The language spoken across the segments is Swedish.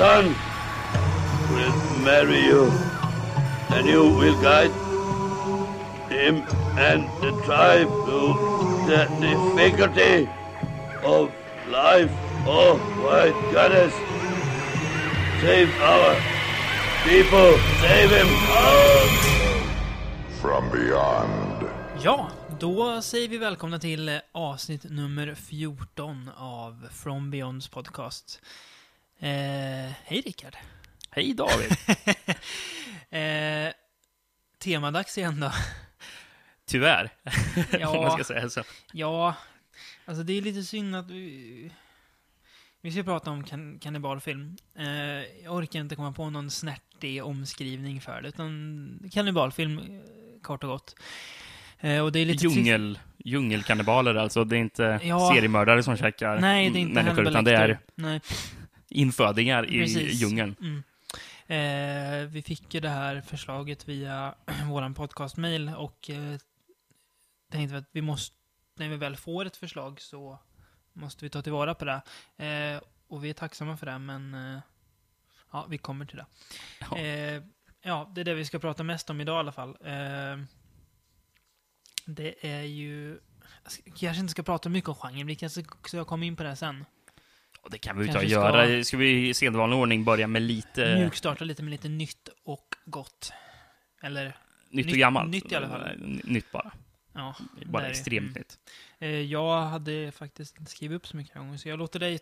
Son will marry you, and you will guide him and the tribe to the difficulty of life. Oh, my goodness. Save our people. Save him. Oh! From beyond. Ja, då säger vi välkomna till eh, avsnitt nummer 14 av From Beyonds podcast. Eh, hej Rickard. Hej David! eh, temadags igen då. Tyvärr, Ja. om man ska säga så. Ja, alltså det är lite synd att vi... Vi ska prata om kan kannibalfilm. Eh, jag orkar inte komma på någon snärtig omskrivning för det, utan kannibalfilm, eh, kort och gott. Eh, och det är lite Djungel, djungelkannibaler alltså. Det är inte Ja. seriemördare som käkar Nej, det är inte människor, utan det är. Nej. Infödingar i Precis. djungeln. Mm. Eh, vi fick ju det här förslaget via våran podcastmail och eh, tänkte att vi måste, när vi väl får ett förslag så måste vi ta tillvara på det. Eh, och vi är tacksamma för det, men eh, ja, vi kommer till det. Ja. Eh, ja, det är det vi ska prata mest om idag i alla fall. Eh, det är ju... Jag kanske inte ska prata mycket om genren, vi kanske ska komma in på det sen. Och det kan vi ju ta och göra. Ska vi i sedvanlig ordning börja med lite Mjukstarta lite med lite nytt och gott. Eller, nytt och nytt- gammalt? nytt i alla fall. Nytt bara. ja. Bara där är- extremt mm. nytt. Eh, Jag hade faktiskt inte skrivit upp så mycket gånger, så jag låter dig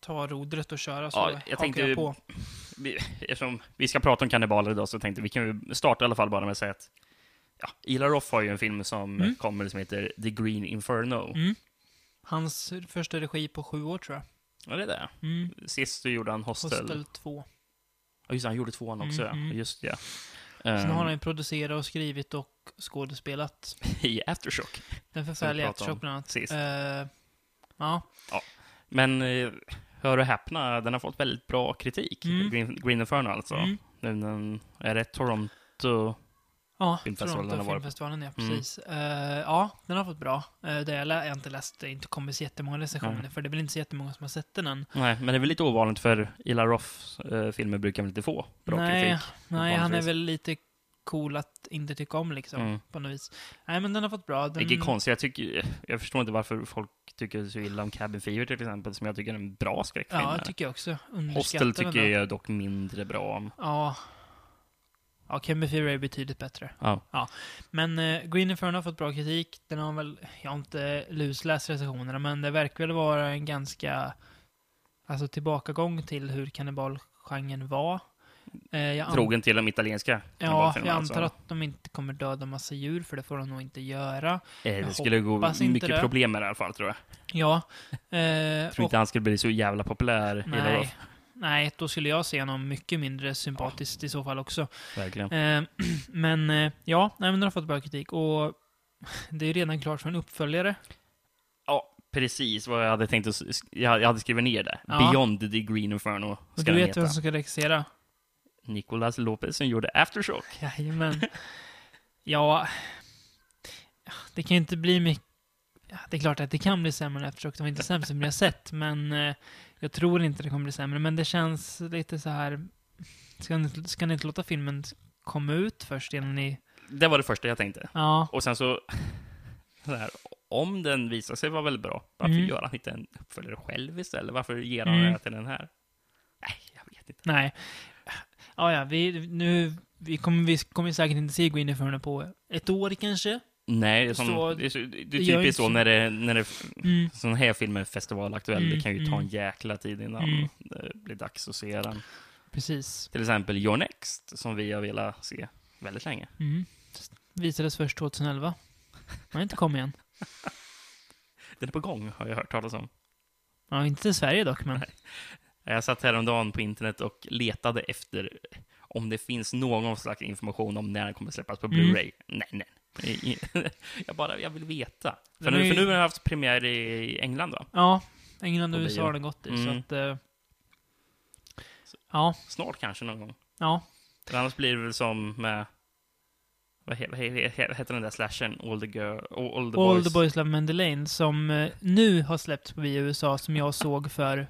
ta rodret och köra så Ja, jag tänkte- jag på. Vi, eftersom vi ska prata om kannibaler idag så tänkte vi kan ju starta i alla fall bara med att säga att ja, Ila Roth har ju en film som Mm. kommer som heter The Green Inferno. Mm. Hans första regi på sju år, tror jag. Ja, det är det. Mm. Sist så gjorde han Hostel. Hostel 2. Ja, just det, han gjorde tvåan också, Mm, mm. ja. Just ja. Sen Ehm, har han ju producerat och skrivit och skådespelat. i Aftershock Den förfärliga Aftershock bland annat. sist. Eh, ja, Men eh, hör och häpna, den har fått väldigt bra kritik. Mm. Green, Green Inferno alltså. Mm. Den, den, är det Toronto? Ja Filmfestivalen Toronto. Filmfestivalen, ja. Mm. Precis. Eh, ja, den har fått bra. Uh, det jag har inte läst, det har inte kommit så jättemånga recensioner, Nej. för det är väl inte så jättemånga som har sett den än. Nej, men det är väl lite ovanligt för Ila Roths eh, filmer brukar väl inte få bra Nej, kritik. Nej, han är väl lite cool att inte tycka om liksom, Mm. på något vis. Nej, men den har fått bra. Den... Vilket konstigt, jag, tycker, jag förstår inte varför folk tycker så illa om Cabin Fever till exempel, som jag tycker är en bra skräckfilm. Ja, det tycker jag också. Hostel tycker jag dock mindre bra om. Ja. Ja, Cabin Fever är betydligt bättre. Ja. Men eh, Green Inferno har fått bra kritik. Den har väl, jag har inte lusläst recensionerna, men det verkar väl vara en ganska, alltså tillbakagång till hur kannibalgenren var. Eh, jag Trogen till de italienska Ja, jag alltså. antar att de inte kommer döda massa djur, för det får de nog inte göra. Eh, jag det skulle gå mycket det. problem med det i alla fall, tror jag. Ja. Eh, Jag tror och, inte han skulle bli så jävla populär. Nej. Nej, då skulle jag se honom mycket mindre sympatiskt i så fall också. Verkligen. Eh, men eh, ja, nej, men den har fått bra kritik och det är redan klart för en uppföljare. Ja, precis vad jag hade tänkt att... Jag hade skrivit ner det. Ja. Beyond the Green Inferno Och ska du den vet heta. vem som ska regissera? Nicolas Lopez som gjorde Aftershock. Jajamän. ja, det kan ju inte bli mycket... Ja, det är klart att det kan bli sämre än Aftershock. Det var inte sämst som jag sett, men eh, jag tror inte det kommer bli sämre. Men det känns lite så här... Ska ni, ska ni inte låta filmen komma ut först innan ni... Det var det första jag tänkte. Ja, Och sen så... så här, om den visar sig vara väldigt bra, varför Mm. gör han inte en uppföljare själv istället? Varför ger han Mm. det till den här? Nej, jag vet inte. nej. Ja, ja, vi, nu, vi, kommer, vi kommer säkert inte se Green Inferno på ett år kanske. Nej, det är, som, Så- det är, så, det är typiskt så när det, när det Mm. sån här film är festivalaktuell. Mm, det kan ju ta mm. en jäkla tid innan Mm. det blir dags att se den. Precis. Till exempel Your Next, som vi har velat se väldigt länge. Mm. Visades först 2011. Har inte kommit än. Den är på gång, har jag hört talas om. Ja, inte till Sverige dock, men... Jag satt häromdagen på internet och letade efter om det finns någon slags information om när den kommer släppas på Mm. Blu-ray. Nej, nej. Jag bara, jag vill veta. För nu, för nu har den haft premiär i England, va? Ja, England och USA har den gått i, så Mm. att... eh, ja, Snart kanske någon gång. ja. För annars blir det väl som med... Vad he- he- he- he- heter den där slashen? All the, girl, all, all the All boys. the Boys Love Mandy Lane, som eh, nu har släppts på bio i USA, som jag såg för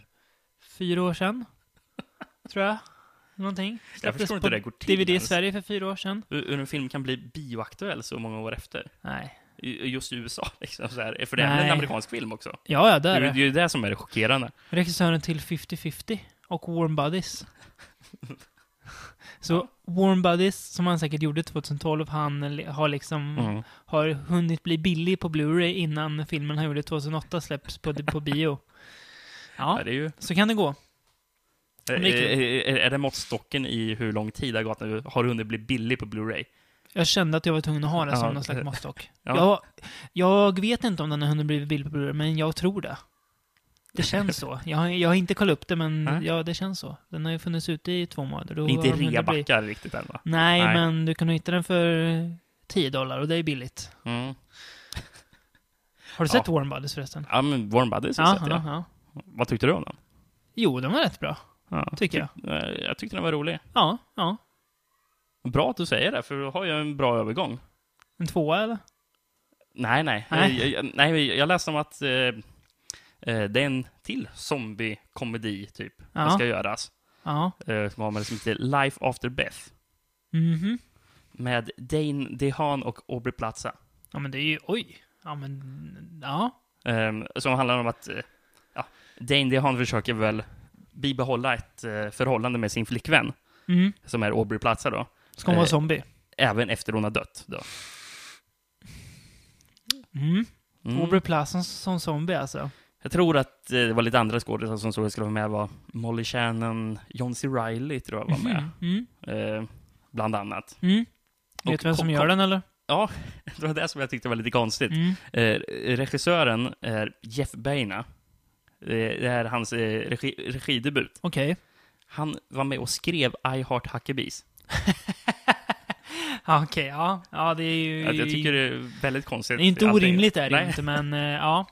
fyra år sedan. tror jag. Någonting. Jag förstår inte hur det går till DVD i. Sverige för fyra år sedan. Hur en film kan bli bioaktuell så många år efter. Nej. Just i USA, liksom. Så här. För det är en amerikansk film också. Ja, ja, Det är det det. är ju det som är det chockerande. Regissören till 50-50 och Warm Buddies. Så Warm Buddies, som han säkert gjorde 2012, han har liksom Mm. har hunnit bli billig på Blu-ray innan filmen han gjorde 2008 släpps på, på bio. Ja, Ja, ju... så kan det gå. Är, är är, det måttstocken i hur lång tid det har gått nu? Har hunnit bli billig på Blu-ray? Jag kände att jag var tvungen att ha det som Ja, någon slags måttstock. ja. Jag, jag vet inte om den har hunnit bli billig på Blu-ray, men jag tror det. Det känns så. Jag, har- jag har inte kollat upp det, men Nej. ja, det känns så. Den har ju funnits ute i två månader. Inte den hunnit bli- riktigt än va? Nej, Nej. men du kan hitta den för 10 dollar och det är billigt. Mm. Har du Ja. sett Warm Buddies förresten? Ja, men Warm Buddies har jag Ja, sett ja. Vad tyckte du om den? Jo, den var rätt bra, Ja. tycker jag. Eh, Jag tyckte den var rolig. Ja, ja. Bra att du säger det, för du har ju en bra övergång. En tvåa eller? Nej, nej. Nej. Jag, jag, nej, jag läste om att eh, eh, det är en till zombie-komedi, typ, Ja. som ska göras. Ja. Eh, som har med som heter Life After Beth. Mhm. Med Dane DeHaan och Aubrey Plaza. Ja, men det är ju... Oj. Ja, men... Ja. Um, som handlar om att eh, ja, Dane DeHaan försöker väl bibehålla ett eh, förhållande med sin flickvän, Mm. som är Aubrey Plaza då. Ska hon vara Eh, zombie? Även efter hon har dött då. Mm. Mm. Aubrey Plaza som zombie alltså. Jag tror att eh, det var lite andra skådespelare som såg skulle vara med. var Molly Shannon, John C. Reilly tror jag var med. Mhm. Mm. Eh, bland annat. Mm. Och Vet du vem som gör den eller? Ja, det var det som jag tyckte var lite konstigt. Mm. Eh, regissören är Jeff Baina. Det är hans eh, regi, regidebut. Okej. Han var med och skrev I Heart Huckabees. Okej, ja. Ja, det är ju... Jag, jag tycker det är väldigt konstigt. det är inte orimligt är det Nej. inte, men eh, ja.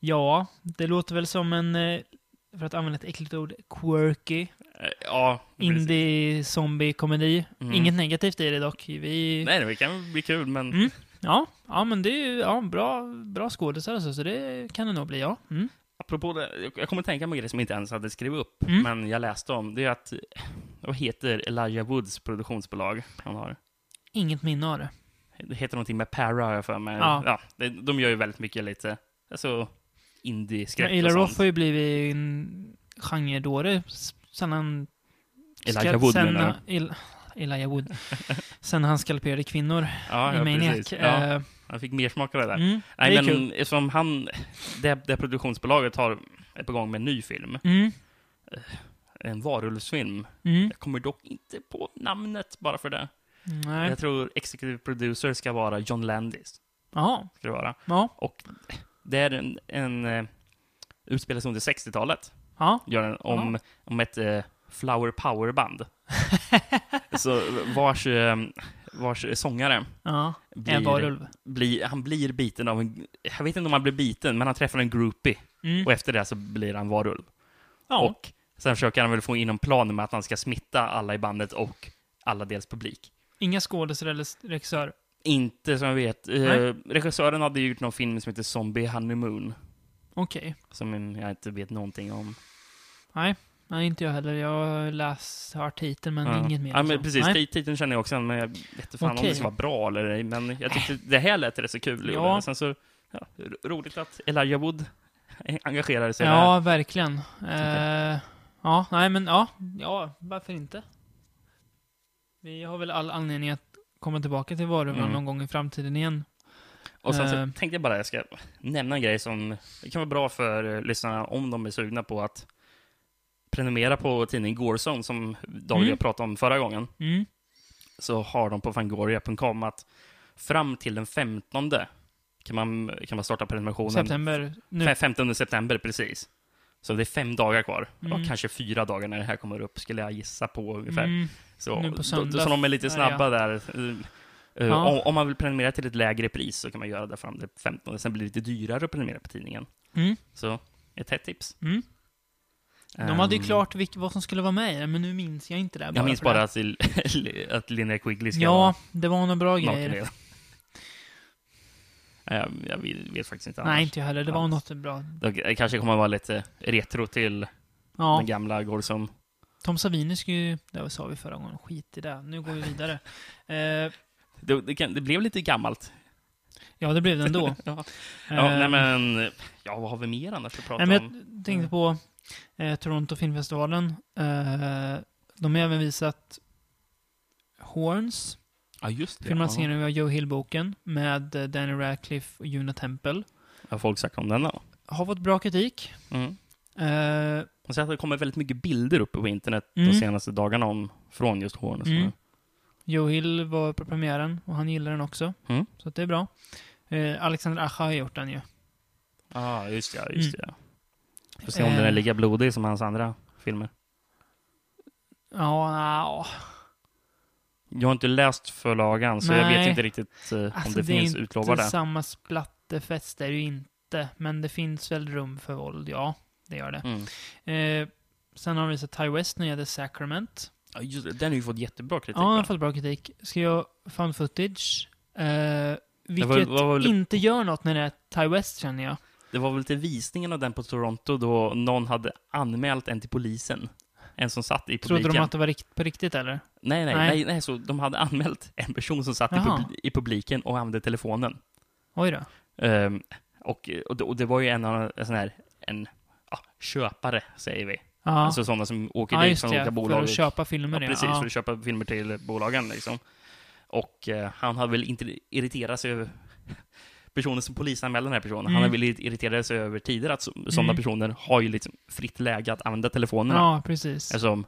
Ja, det låter väl som en, eh, för att använda ett äckligt ord, quirky, Ja, indie-zombie-komedi. Mm. Inget negativt i det dock. Vi... Nej, det kan bli kul, men Mm. Ja, ja, men det är ju ja, bra, bra skådisar alltså, så det kan det nog bli, ja. Mm. Apropå det, jag- kommer tänka på grej som jag inte ens hade skrivit upp, Mm. men jag läste om. Det är att, vad heter Elijah Woods produktionsbolag han har? Inget minne av det. Det heter någonting med Para, har jag för mig. Ja. Ja, de gör ju väldigt mycket lite, alltså, indie-skräck Ila Roth har ju blivit en genredåre sen han... Elijah Wood sen, menar Il, Elijah Wood. sen han skalperade kvinnor Ja, i ja, Maniac. precis. Ja, Eh, han fick mer smak av det där. mm, det Nej, är men kul. eftersom han, det, det produktionsbolaget har, är på gång med en ny film, Mm, en varulvsfilm. mm, Jag kommer dock inte på namnet bara för det. nej. Jag tror executive producer ska vara John Landis. Jaha, Ska det vara. ja, Och det är en, en uh, utspelas under 60-talet. ja. Gör den om, om ett eh, Flower Power-band. Så vars, eh, vars sångare ja. blir, En varulv. blir, han blir biten av en, jag vet inte om han blir biten, men han träffar en groupie. Mm. Och efter det så blir han varulv. Ja. Och sen försöker han väl få in en plan med att han ska smitta alla i bandet och alla deras publik. Inga skådisar eller regissör. Inte som jag vet. Eh, regissören hade gjort någon film som heter Zombie Honeymoon. Okej. Som jag inte vet någonting om. Nej. Nej, inte jag heller. Jag har läst, hört titeln, men ja. inget mer. Ja, men så. precis. Nej. tit- Titeln känner jag också men jag vet fan om Okej. det ska vara bra eller ej. Men jag tyckte det här lät rätt så kul. Ja. Sen så, ja, ro- roligt att Elijah Wood engagerade sig där. Ja, verkligen. Eh, ja, nej men ja, ja, varför inte? Vi har väl all anledning att komma tillbaka till varulvarna Mm. någon gång i framtiden igen. Och sen så Eh. tänkte jag bara jag ska nämna en grej som det kan vara bra för eh, lyssnarna om de är sugna på att prenumerera på tidningen Gorson som David Mm. jag pratade om förra gången. Mm. Så har de på fangoria.com att fram till den 15 kan man, kan man starta prenumerationen. September nu. Fe- 15 september, precis. Så det är fem dagar kvar. Mm. Och kanske fyra dagar när det här kommer upp, skulle jag gissa på ungefär. Mm. Så, Nu på då- söndag så de är lite snabba där. Eh, eh, Ja. om, om man vill prenumerera till ett lägre pris så kan man göra det fram till 15. Sen blir det lite dyrare att prenumerera på tidningen. Mm. Så ett hett tips. Mm. De hade ju Ehm, klart vilk, vad som skulle vara med i men nu minns jag inte det. Jag minns bara att, att Linnea Quigley ska Ja, det var några bra grejer. Jag, jag vet, faktiskt inte Nej, annars. inte jag heller. Det var något bra. Det kanske kommer att vara lite retro till Ja, den gamla Gorson. Tom Savini ska ju... Det sa vi förra gången. Skit i det. Nu går vi vidare. Eh, Det, det, kan, det blev lite gammalt. ja, det blev det ändå. Ja, ja Eh, nej men... Ja, vad har vi mer annars att prata Nej, men om? jag tänkte på eh, Toronto Filmfestivalen. Eh, de har även visat Horns, Ja, just det. filmatiseringen av Joe Hill-boken med eh, Danny Radcliffe och Juna Temple. Har folk sagt om den då? Har fått bra kritik. Mm. Eh, Jag ser att det kommer väldigt mycket bilder uppe på internet Mm. de senaste dagarna om, från just Horn och så. Mm. Joe Hill var på premiären och han gillar den också. Mm. Så det är bra. Eh, Alexander Acha har gjort den ju. Ja, ah, just det. Just Mm. Det. Får se om den är Eh. lika blodig som hans andra filmer. Ja, ja. Jag har inte läst förlagan, så jag vet Nej. inte riktigt eh, om Alltså, det, det är finns inte utlovade. samma splatterfest är det ju inte. Men det finns väl rum för våld, ja. Det gör det. Mm. Eh, sen har vi visat Ty West det gäller Sacrament. Ja, just det. Den har ju fått jättebra kritik. Ja, han har fått bra kritik. Ska jag found footage. Eh, vilket var- var det- inte gör något när det är Ty West, känner jag. Det var väl till visningen av den på Toronto då någon hade anmält en till polisen. En som satt i publiken. Trodde de att det var rikt på riktigt, eller? Nej, nej, Nej. nej, nej, så de hade anmält en person som satt i, pub- i publiken och använde telefonen. Oj då. Ehm, och, och, det, och det var ju en en sån här, en ja, köpare, säger vi. Ja, Alltså sådana som åker ja dit från olika För bolag. att köpa filmer, ja, ja. precis, ja. för att köpa filmer till bolagen liksom. Och eh, han hade väl inte irriterat sig över personen som polisanmälde den här personen. Mm. Han hade väl irriterat sig över tidigare att så, sådana Mm. personer har ju liksom fritt läge att använda telefonerna. Ja, precis. Alltså,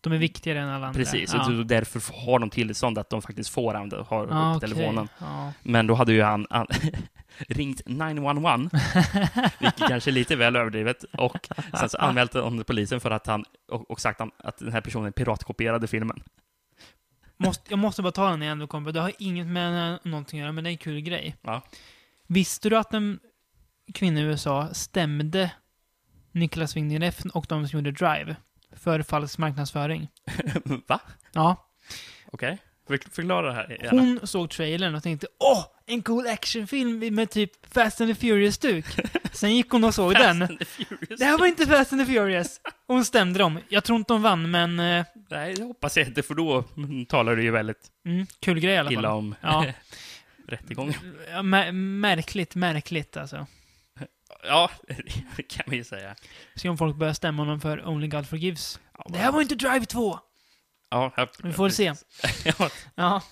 De är viktigare än alla andra. precis. Ja. Och därför har de tillstånd att de faktiskt får använda ha Ja, upp okej. telefonen. Ja. Men då hade ju han, han ringt 911, vilket kanske är lite väl överdrivet, och sen så anmält honom till polisen för att han, och, och sagt att den här personen piratkopierade filmen. Måste, jag måste bara ta den igen, du kommer. Det har inget med någonting att göra, men det är en kul grej. Ja. Visste du att en kvinna i USA stämde Nicholas Winding Refn och de som gjorde Drive för falsk marknadsföring? Va? Ja. Okej. För, förklara det här gärna. Hon såg trailern och tänkte åh, en cool actionfilm med typ Fast and the Furious-stuk. Sen gick hon och såg Fast den. and the Furious. Det här var inte Fast and the Furious. Och hon stämde dem. Jag tror inte de vann, men eh, Nej, det hoppas jag inte, för då talar du ju väldigt mm, kul grej i alla fall. illa om Ja. rättegången. Ja, mä- märkligt, märkligt alltså. Ja, det kan vi ju säga. Se om folk börjar stämma honom för Only God Forgives. Det här var inte Drive 2! Ja, ja, Vi får se. ja, Ja.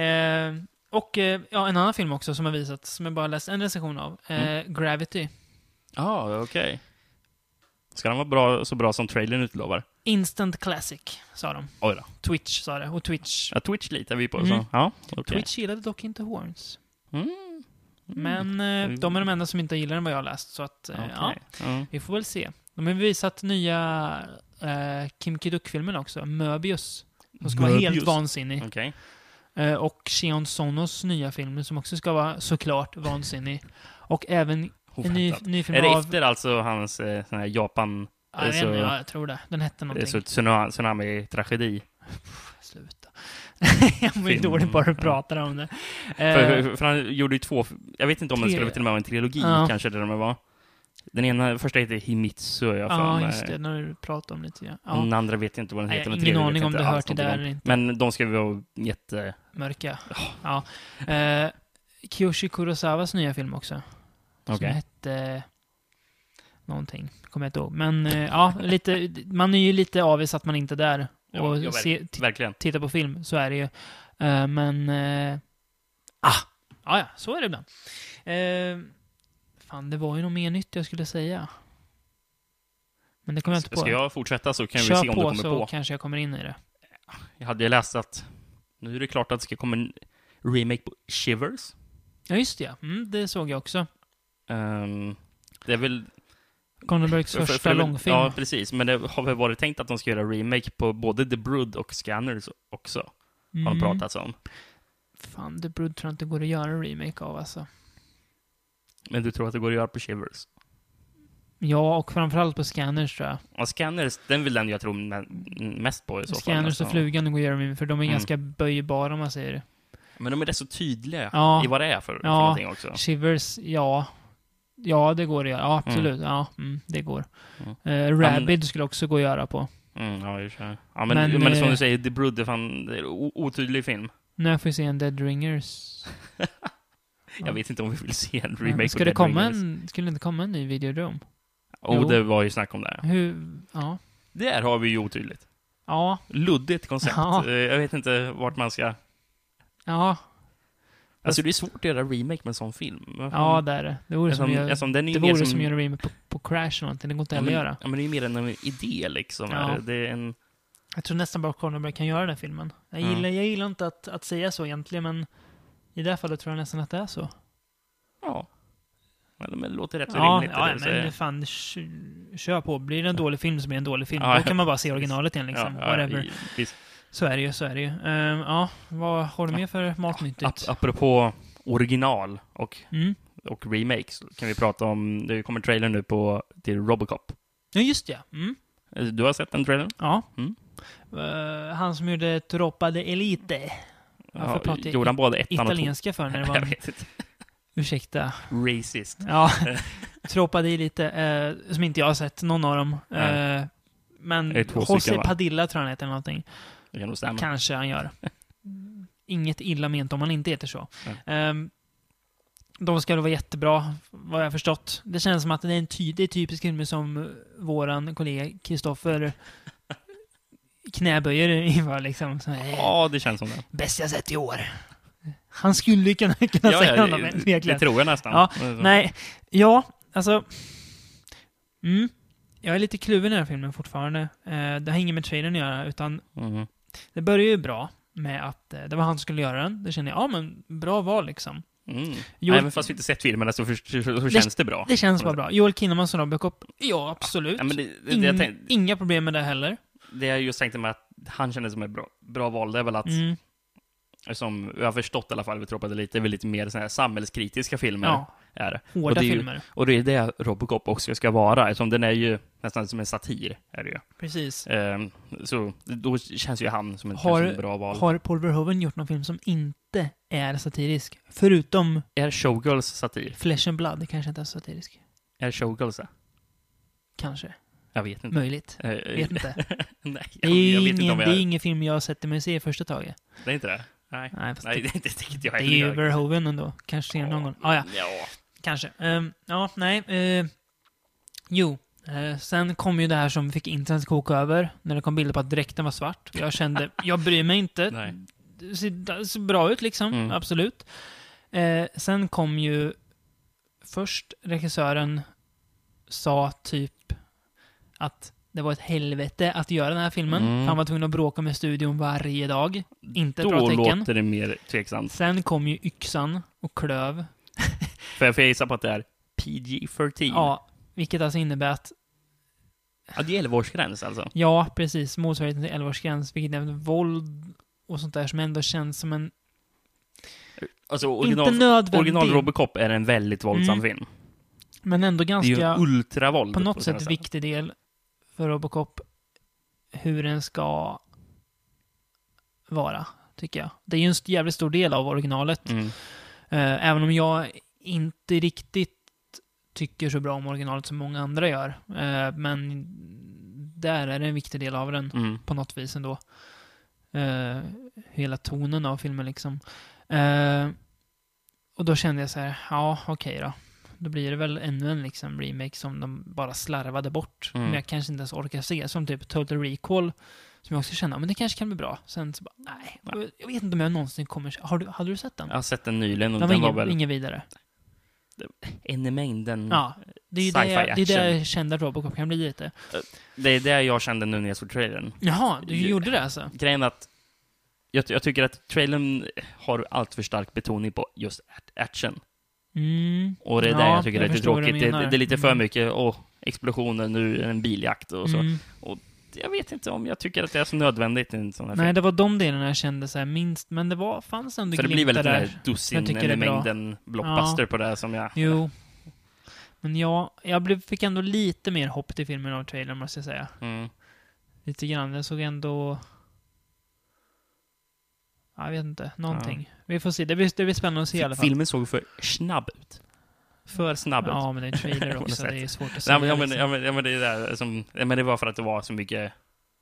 Eh, och eh, ja, en annan film också som har visats, som jag bara läst en recension av. Eh, Mm. Gravity. ja okej. Ska den vara bra, så bra som trailern utlovar? Instant Classic, sa de. Oj då. Twitch sa det. Och Twitch. Ja, Twitch litar vi på. Mm. Så. Ja, okej. Twitch gillade dock inte Horns. Mm. Men eh, Mm. de är de enda som inte gillar den vad jag har läst. Så att, eh, Okej. Ja. vi får väl se. De har visat nya eh, Kim Ki-Duk-filmen också. Möbius. Som ska vara helt Möbius. vansinnig. Okej. Eh, och Shion Sonos nya film som också ska vara såklart vansinnig. Och även en ny, Oväntat. ny film Är det av... efter alltså hans eh, sån här Japan... Ja, så- ja, jag tror det. Den hette Det är någonting. så tsunami- tsunami-tragedi. Sluta. jag mår ju dåligt bara att prata om det. För, Eh, för, för han gjorde ju två... Jag vet inte om den Tre- skulle till och med vara en trilogi, Ja. kanske det de var. Den ena, första heter Himitsu, har jag ja, mig. just det. När du pratade om lite. Ja. Den Ja, andra vet jag inte vad den Nej, heter. den har ingen aning om det hör till där eller inte. Men de ska vara jätte... Mörka. Ja. Eh, Kiyoshi Kurosawas nya film också. Som Okej. hette... Någonting. Kommer jag inte ihåg. Men eh, ja, lite, man är ju lite avis att man inte är där och ja, se, verk- verkligen. tittar på film. Så är det ju. Eh, men... Eh, ah! Ja, ja, så är det ibland. Fan, det var ju något mer nytt jag skulle säga. Men det kommer jag inte på. Ska jag fortsätta så kan vi Kör se om på du kommer så på. kanske jag kommer in i det. Jag hade ju läst att nu är det klart att det ska komma en remake på Shivers. Ja, just det. Mm, det såg jag också. Ehm, det är väl... Cronenbergs för- för- första för väl- långfilm. Ja, precis. Men det har väl varit tänkt att de ska göra remake på både The Brood och Scanners också. Har de Mm. pratats om. Fan, The Brood tror jag inte går att göra en remake av alltså. Men du tror att det går att göra på Shivers? Ja, och framförallt på Scanners tror jag. Ja, Scanners, den vill den jag tror me- mest på i så fall. Scanners alltså. och Flugan går att göra för de är Mm. ganska böjbara om man säger det. Men de är rätt så tydliga Ja. i vad det är för, för Ja. någonting också. Shivers, ja. Ja, det går att göra. Ja, absolut. Ja, mm, det går. Mm. Eh, Rabid skulle också gå att göra på. Mm, ja, i för ja, men, Men, men, som eh, du säger, The Brood fan det är o- otydlig film. När får vi se en Dead Ringers? Jag vet inte om vi vill se en remake Ska på det komma en, skulle det inte komma en ny Videodrome? Oh, Jo. det var ju snack om det. Hur, ja. Där har vi ju otydligt. Ja, Luddigt koncept. Ja. Eh, Jag vet inte vart man ska... ja, Alltså det är svårt att göra remake med en sån film. ja det är det. Det vore som, Eftersom, gör, eftersom den är det vore som... som göra remake på, på Crash eller någonting. Det går inte ja, heller men, att göra. ja, men det är mer en idé liksom. Ja. det. Är en... Jag tror nästan bara Cronenberg kan göra den filmen. Jag Ja. gillar, jag gillar inte att, att säga så egentligen, men i det här fallet tror jag nästan att det är så. Ja. Eller, men det låter rätt så Ja, rimligt. ja det, men fan, kö- kör på. Blir det en dålig film så blir det en dålig film. Ja, Då ja. kan man bara se originalet igen liksom. ja, Whatever. visst. Så är det ju, så är det ju. Ehm, ja, vad har du mer för matnyttigt? Ap apropå original och, Mm. och remakes kan vi prata om, det kommer trailer nu på till Robocop. Ja, just ja. Mm. Du har sett den trailern? Ja. Mm. Eh, han som gjorde Troppa de Elite. Varför pratar jag gjorde han både ettan och? Italienska för när det var en, ursäkta. Racist. Ja, Troppa de Elite, eh, som inte jag har sett, någon av dem. Eh, men José? Padilla tror jag han heter eller någonting. Det kan nog stämma. Kanske han gör. Inget illa ment om han inte heter så. Ehm, de ska då vara jättebra, vad jag har förstått. Det känns som att det är en ty det är typisk film som eh, våran kollega Kristoffer knäböjer inför liksom. Så här, Ja, det känns som det. Bäst jag sett i år. Han skulle kunna, kunna Ja, säga ja, honom, det, det tror jag nästan. Ja, Nej, ja, alltså... Mm, jag är lite kluven i den här filmen fortfarande. Eh, det har inget med trailern att göra, utan Mhm. det börjar ju bra med att eh, det var han som skulle göra den. Det kände jag, ja men bra val liksom. Mm. Joel- Även fast vi inte sett filmerna så, för, så, så känns det bra. Det känns bara bra. Joel Kinnaman som Robocop, ja absolut. Ja, det, det, Ing, tänkte, Inga problem med det heller. Det jag just tänkte med att han kändes som ett bra, bra val, det är väl att, Mm, som jag har förstått i alla fall, vi tropade lite, det är väl lite mer såna här samhällskritiska filmer. ja, Är det. hårda och det är ju- filmer. Och det är det Robocop också ska vara, eftersom den är ju nästan som en satir. Är det ju. Precis. Ehm, så då känns ju han som en, Har- bra val. Har Paul Verhoeven gjort någon film som inte är satirisk? Förutom Är Showgirls satir? Flesh and Blood, kanske inte är satirisk. Är Showgirls det? Kanske. Jag vet inte. Möjligt. Eh, Vet inte. Nej, Det jag, är, jag ingen, om det jag... är ingen film jag har sett i mig se i första taget. Det är inte det? Nej. Nej, Nej, det, det, det jag det är ju. Verhoeven ändå. Kanske ser någon gång. Ah, ja, ja. kanske. Ehm, ja, nej. Uh, jo. Eh, sen kom ju det här som fick internet koka över. När det kom bilder på att dräkten var svart. Jag kände, jag bryr mig inte. Nej. Det ser, det ser bra ut liksom, Mm. absolut. Eh, sen kom ju först regissören sa typ att det var ett helvete att göra den här filmen. Mm. Han var tvungen att bråka med studion varje dag. Inte ett Då bra tecken. låter det mer tveksamt. Sen kom ju yxan och klöv. För jag får gissa på att det är PG-13. Ja, vilket alltså innebär att, Ja, det är 11-årsgräns alltså. ja, precis, motsvarigheten till 11-årsgräns, vilket är våld och sånt där som ändå känns som en, Alltså inte original, nödvändig, original Robocop är en väldigt våldsam Mm. film. men ändå Det är ju ganska, ultravåld. på något sina sätt viktig del för Robocop, hur den ska vara, tycker jag. Det är ju en jävligt stor del av originalet. Mm. Eh, även om jag inte riktigt tycker så bra om originalet som många andra gör. Eh, men där är det en viktig del av den. Mm. på något vis ändå. Eh, hela tonen av filmen liksom. Och då kände jag så här, ja okej då. Då blir det väl ännu en liksom remake som de bara slarvade bort. Mm. Men jag kanske inte ens orkar se. Som typ Total Recall. Som jag också kände, ja, men det kanske kan bli bra. Sen så bara, nej. Nej. Jag vet inte om jag någonsin kommer Har du, hade du sett den? Jag har sett den nyligen och den den var var, ingen, väl ingen vidare. en i mängden. Ja, det är ju det, Sci-fi jag- det, är det action. jag kände att Robocop kan bli lite. Det är det jag kände nu när jag såg trailern. Jaha, du Ju- gjorde det alltså? Grejen att jag, jag tycker att trailern har allt för stark betoning på just act- action. Mm. Och det är Ja, det jag tycker jag är lite tråkigt. Det, det är lite för Mm. mycket, åh, explosioner, nu är det en biljakt och så. Mm. Jag vet inte om jag tycker att det är så nödvändigt i en sån här Nej, film. det var de delarna jag kände så här minst, men det var, fanns ändå För det blir väl glimtar den där. där dussin, Jag tycker en det i mängden blockbuster på det som jag... Jo. Men jag, jag blev, fick ändå lite mer hopp till filmen av trailern, måste jag säga. Mm. Lite grann. Jag såg ändå... Jag vet inte. Någonting. Vi får se. Det blir, det blir spännande att se i alla fall. Filmen såg för snabb ut. För snabb ut. Ja, men det är en trailer också. Det är svårt att Ja, säga. men, ja, men, liksom. ja, men, ja, men det är där som... Ja, men det var för att det var så mycket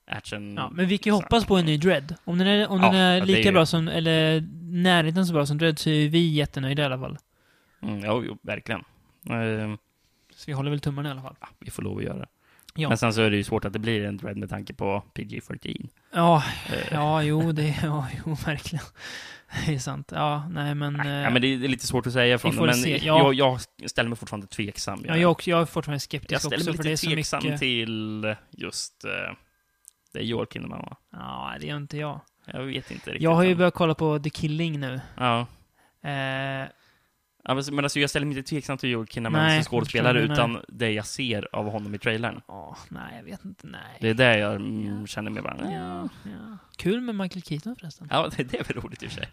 action. Ja, men vi kan ju hoppas på en ny Dread. Om den är, om Ja, den är ja, det är lika ju- bra som, eller närheten så bra som Dread så är vi jättenöjda i alla fall. Mm, ja, jo, verkligen. Eh, Så vi håller väl tummarna i alla fall. ja, vi får lov att göra det. Ja. Men sen så är det ju svårt att det blir en Dread med tanke på PG-13. Ja, Eh, ja, jo, det, ja, jo, verkligen. Det är sant. Ja, nej, men... eh, Ja, men det är är lite svårt att säga från det, men se, ja. jag, jag ställer mig fortfarande tveksam. ja, jag, också, jag är fortfarande jag skeptisk ställer också, mig för det är lite tveksam mycket... till just... eh, det är Joel Kinnaman, va? Ja, det gör inte jag. Jag vet inte riktigt. Jag har ju börjat kolla på The Killing nu. Ja. Eh, men men alltså, jag ställer mig inte tveksam till Joel Kinnaman som skådespelare, utan det jag ser av honom i trailern. ja, nej, jag vet inte. Nej. Det är det jag mm, känner mig bara... Ja, ja. Kul med Michael Keaton förresten. Ja, det, det är väl roligt i och för sig.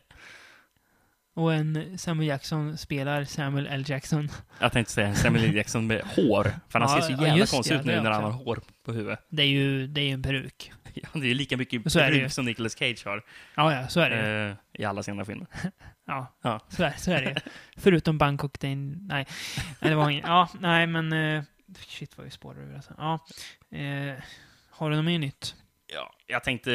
Och en Samuel Jackson spelar Samuel L. Jackson. Jag tänkte säga Samuel L. Jackson med hår, för han Ja, ser så jävla konstig ut nu när han har hår på huvudet. Det är ju, det är ju en peruk. Ja, det är ju lika mycket Så peruk som Nicolas Cage har Ja, ja, så är det eh, i alla sina filmer. Ja, Ja. Så, är, så är det. Förutom Bangkok, en, nej. nej. Det var inget. Ja, nej, men... eh, shit vad vi spårar ur alltså. Ja. Eh, har du något mer nytt? Ja, jag tänkte,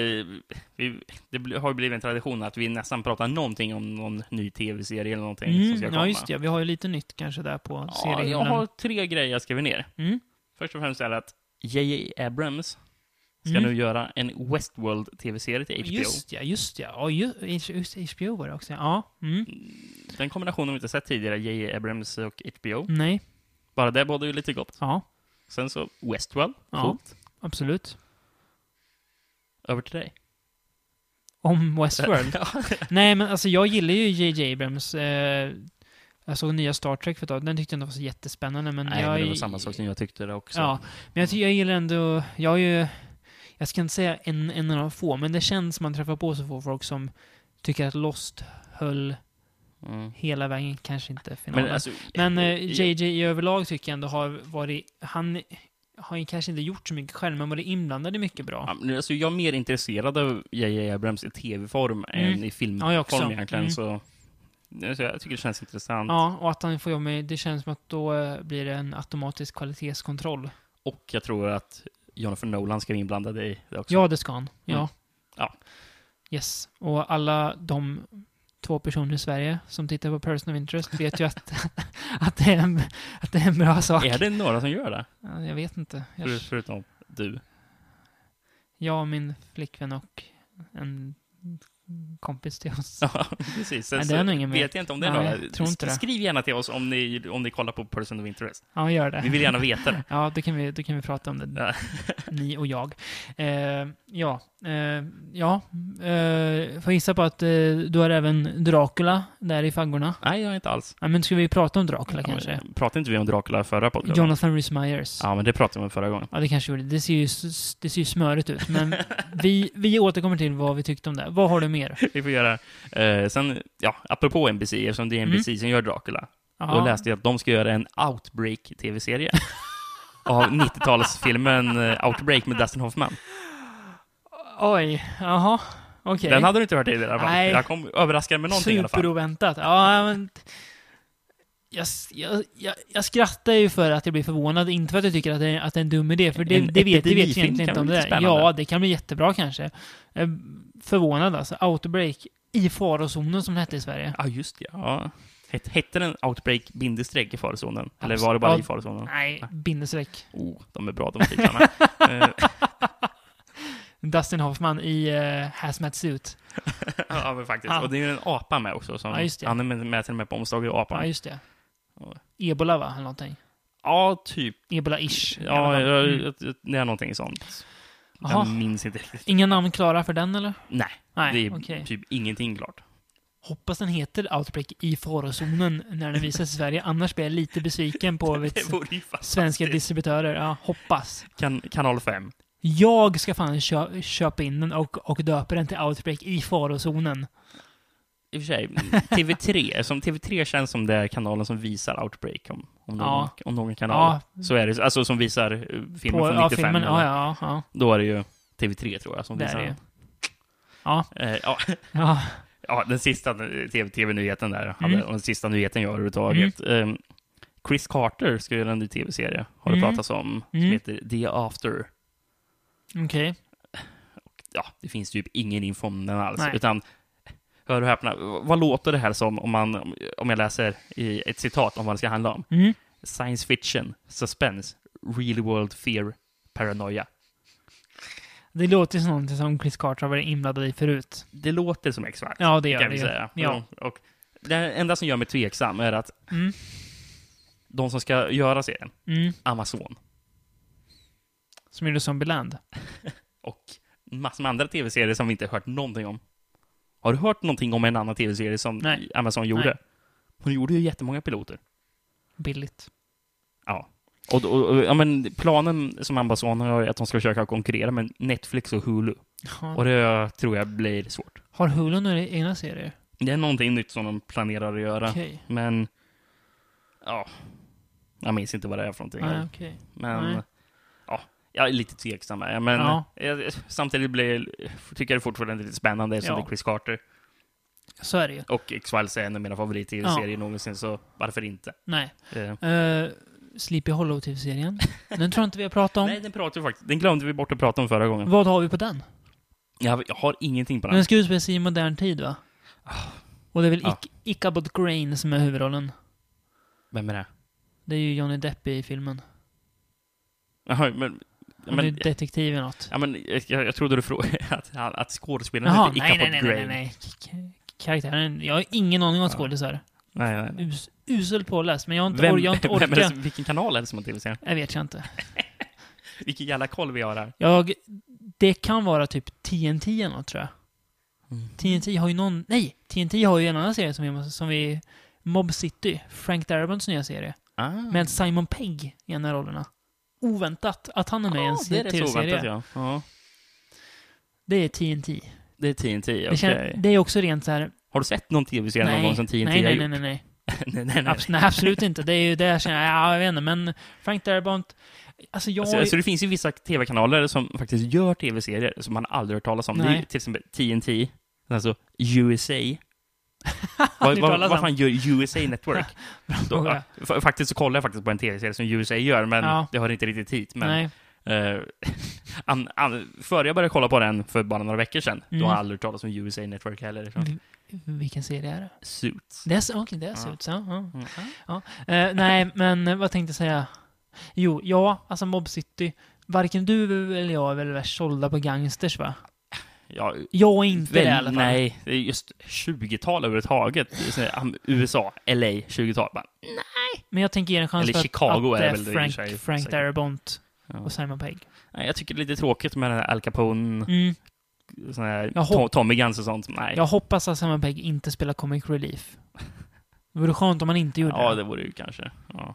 vi, det har ju blivit en tradition att vi nästan pratar någonting om någon ny tv-serie eller någonting som ska Mm, komma. ja, just det. Vi har ju lite nytt kanske där på Ja, jag seriehimlen. har tre grejer jag skriver ner. Mm. Först och främst är det att J.J. Abrams ska Mm. nu göra en Westworld-tv-serie till HBO. Just ja, just ja. Ju- just HBO var det också. Ja. Mm. Den kombinationen har vi inte sett tidigare, J.J. Abrams och HBO. Nej. Bara det bådar ju lite gott. Ja, Sen så Westworld, Ja. coolt. absolut. Över till dig. Om Westworld. Nej, men alltså jag gillar ju J.J. Abrams. Eh, jag såg nya Star Trek för ett tag. Den tyckte jag inte var så jättespännande, men Nej, jag... men det var samma sak som jag tyckte det också. Ja, men jag, jag gillar ändå... Jag har ju... Jag ska inte säga en, en av få, men det känns som man träffar på så få folk som tycker att Lost höll Mm. hela vägen. Kanske inte finalen. Men alltså, Men eh, JJ i överlag tycker jag ändå har varit... Han har ju kanske inte gjort så mycket själv, men varit inblandad i mycket bra. Ja, alltså, jag är mer intresserad av J.J. Abrams i tv-form Mm. än i Ja, jag filmform också. egentligen. Mm. Så, så jag tycker det känns intressant. Ja, och att han får jobba med... Det känns som att då eh, blir det en automatisk kvalitetskontroll. Och jag tror att Jonathan Nolan ska vara inblandad i det också. Ja, det ska han. Ja. Mm. Ja. Yes. Och alla de två personer i Sverige som tittar på Person of Interest vet ju att, att, det, är en, att det är en bra sak. Är det några som gör det? Ja, jag vet inte. Jag, För, förutom du. jag, min flickvän och en kompis till oss. Ja, precis. Sen så det är nog ingen mer. vet jag inte om det är Nej, några. tror inte. Skriv gärna till oss om ni, om ni kollar på Person of Interest. Ja, gör det. Vi vill gärna veta det. Ja, då kan vi, då kan vi prata om det. Ni och jag. Eh, ja, eh, ja. Eh, får gissa på att eh, du har även Dracula där i faggorna. Nej, jag är inte alls. Ja, men ska vi prata om Dracula kanske? Ja, men Pratade inte vi om Dracula förra podcasten? Jonathan Rhys Meyers. Ja, men det pratade vi om förra gången. Ja, det kanske gjorde. Det ser ju, det ser ju smörigt ut. Men vi, vi återkommer till vad vi tyckte om det. Vad har du mer? Vi får göra. Eh, sen, ja, apropå NBC, eftersom det är NBC som gör Dracula, då Mm. Ja. läste jag att de ska göra en Outbreak-tv-serie. av 90-talsfilmen eh, Outbreak med Dustin Hoffman. Oj, jaha. Okej. Den hade du inte hört tidigare i alla fall. Nej. Jag kom överraskad med någonting i alla fall. Superoväntat. Ja, men... Jag, jag, jag, skrattar ju för att jag blir förvånad, inte för att jag tycker att det är, att det är en dum idé, för det, En det vet, det vet jag epidemifilm egentligen inte om det är. Ja, det kan bli jättebra kanske. Förvånad alltså. Outbreak i farozonen som det hette i Sverige. Ja, just det. Ja. Het- Hette den Outbreak bindestreck i farozonen? Eller Abs- var det bara i farozonen? Nej, bindestreck. Oh, de är bra de titlarna. Eh, Dustin Hoffman i uh, hazmat suit. ja, men faktiskt. Ja. Och det är ju en apa med också. Som, Ja. Han är med, med till och med på omslaget apan. Ja, just det. Ja. Ebola, va? Eller någonting. typ. Ebola-ish. Ja, Mm. det är någonting sånt. Jag minns inte riktigt. Inga namn klara för den, eller? Nej, Nej, det är okej. typ ingenting klart. Hoppas den heter Outbreak i farozonen när den visas i Sverige. Annars blir jag lite besviken på vet, svenska distributörer. Ja, hoppas. kan, Kanal 5. Jag ska fan kö köpa in den och, och döpa den till Outbreak i farozonen. I och för sig, TV3, som TV3 känns som det är kanalen som visar Outbreak, om, om, någon, Ja. om någon kanal. Ja, Så är det, alltså som visar eh, filmen på, från ja, 95. filmen. eller- Ja, ja, ja. Då är det ju TV3 tror jag som Det är visar det ju. den. Ja, Eh, ja, ja. ja, den sista TV TV-nyheten där, hade, Mm. och den sista nyheten jag har överhuvudtaget. Eh, Chris Carter ska göra en ny TV-serie, har det Mm. pratats om, som Mm. heter The After. okej. ja, det finns typ ingen info om den alls. Nej. Utan, hör och häpna, vad låter det här som om, man, om jag läser i ett citat om vad det ska handla om? Mm. Science fiction, suspense, real world fear, paranoia. Det låter som någonting som Chris Carter har varit inblandad i förut. Det låter som X-Files. Ja, det gör kan det. säga. Ja. Och det enda som gör mig tveksam är att Mm. de som ska göra serien, Mm. Amazon, Som gjorde Zombieland. och massor med andra tv-serier som vi inte hört någonting om. Har du hört någonting om en annan tv-serie som Nej. Amazon gjorde? Nej. Hon gjorde ju jättemånga piloter. Billigt. Ja. Och, och, och ja, men planen som Amazon har är att de ska försöka konkurrera med Netflix och Hulu. Ja. Och det tror jag blir svårt. Har Hulu några egna serier? Det är någonting nytt som de planerar att göra. Okej. Men... Ja. Jag minns inte vad det är för någonting. Nej, okej. Men... Nej. Ja, jag är lite tveksam. här, Men Ja. jag, samtidigt blir, tycker jag det fortfarande är lite spännande eftersom Ja. det är Chris Carter. Så är det ju. Och X-Files är en av mina favorit-tv-serier Ja. någonsin, så varför inte? Nej. Eh, Uh, Sleepy Hollow TV-serien. Den tror jag inte vi har pratat om. nej, den pratade vi faktiskt... Den glömde vi bort att prata om förra gången. Vad har vi på den? Jag, jag har ingenting på den. Den ska utspela sig i modern tid, va? Och det är väl Ja. Ick- Ichabod Crane som är huvudrollen. Vem är det? Det är ju Johnny Depp i filmen. Jaha, men... Han men är detektiv eller något. Ja, men jag, jag trodde du frågade att, att skådespelaren Jaha, hette nej, nej, nej, nej, nej. K- Karaktären, jag har ingen aning om Ja. skådisar. nej, nej. nej. Us, usel påläst, men jag har inte, Vem, or- jag har inte vem orkat. det, vilken kanal är det som har tv-serien? Jag vet jag inte. Vilken jävla koll vi har här. Jag, det kan vara typ TNT eller något, tror jag. Mm. TNT har ju någon... Nej! TNT har ju en annan serie som vi... Som vi Mob City, Frank Darabont's nya serie. Ah. Med Simon Pegg i en av rollerna. Oväntat att han är med i en det är rätt så tv-serie. oväntat, ja. ja. Det är TNT. Det är TNT, okej. Det, kän, det är också rent så här... Har du sett någon tv-serie någon gång som TNT nej, nej, nej, nej, nej. nej, nej, nej. Abs- nej, absolut inte. Det är ju det jag känner, ja, jag vet inte, men Frank Darabont... Alltså jag... Alltså, alltså, det finns ju vissa tv-kanaler som faktiskt gör tv-serier som man aldrig hört talas om. Det är Nej. ju till exempel TNT, alltså USA. vad, vad, vad fan gör USA Network? Då, ja, fa- faktiskt så kollar jag faktiskt på en tv-serie som USA gör, men Ja. det hör inte riktigt hit. Men, eh, an, an, före jag började kolla på den för bara några veckor sedan, Mm. då har jag aldrig hört talas om USA Network heller. V- Vilken serie är det? Suits. Det är okej, det är Ja. Suits, ja. ja. Mm. Eh, nej, men vad tänkte jag säga? Jo, ja, alltså Mob City. Varken du eller jag är väl värst sålda på gangsters, va? Ja, Jag inte väl, det i alla fall. Nej, det är just 20-tal överhuvudtaget. Det USA, LA, 20-tal. Bara, Men jag tänker ge en chans Eller för att, Chicago att, är eh, väl det Frank, sig, Frank säkert. Darabont ja. och Simon Pegg. Nej, jag tycker det är lite tråkigt med den här Al Capone, Mm. sån här hopp- Tommy Guns och sånt. Nej. Jag hoppas att Simon Pegg inte spelar Comic Relief. Det vore skönt om han inte gjorde ja, det. det vore ju kanske. Ja.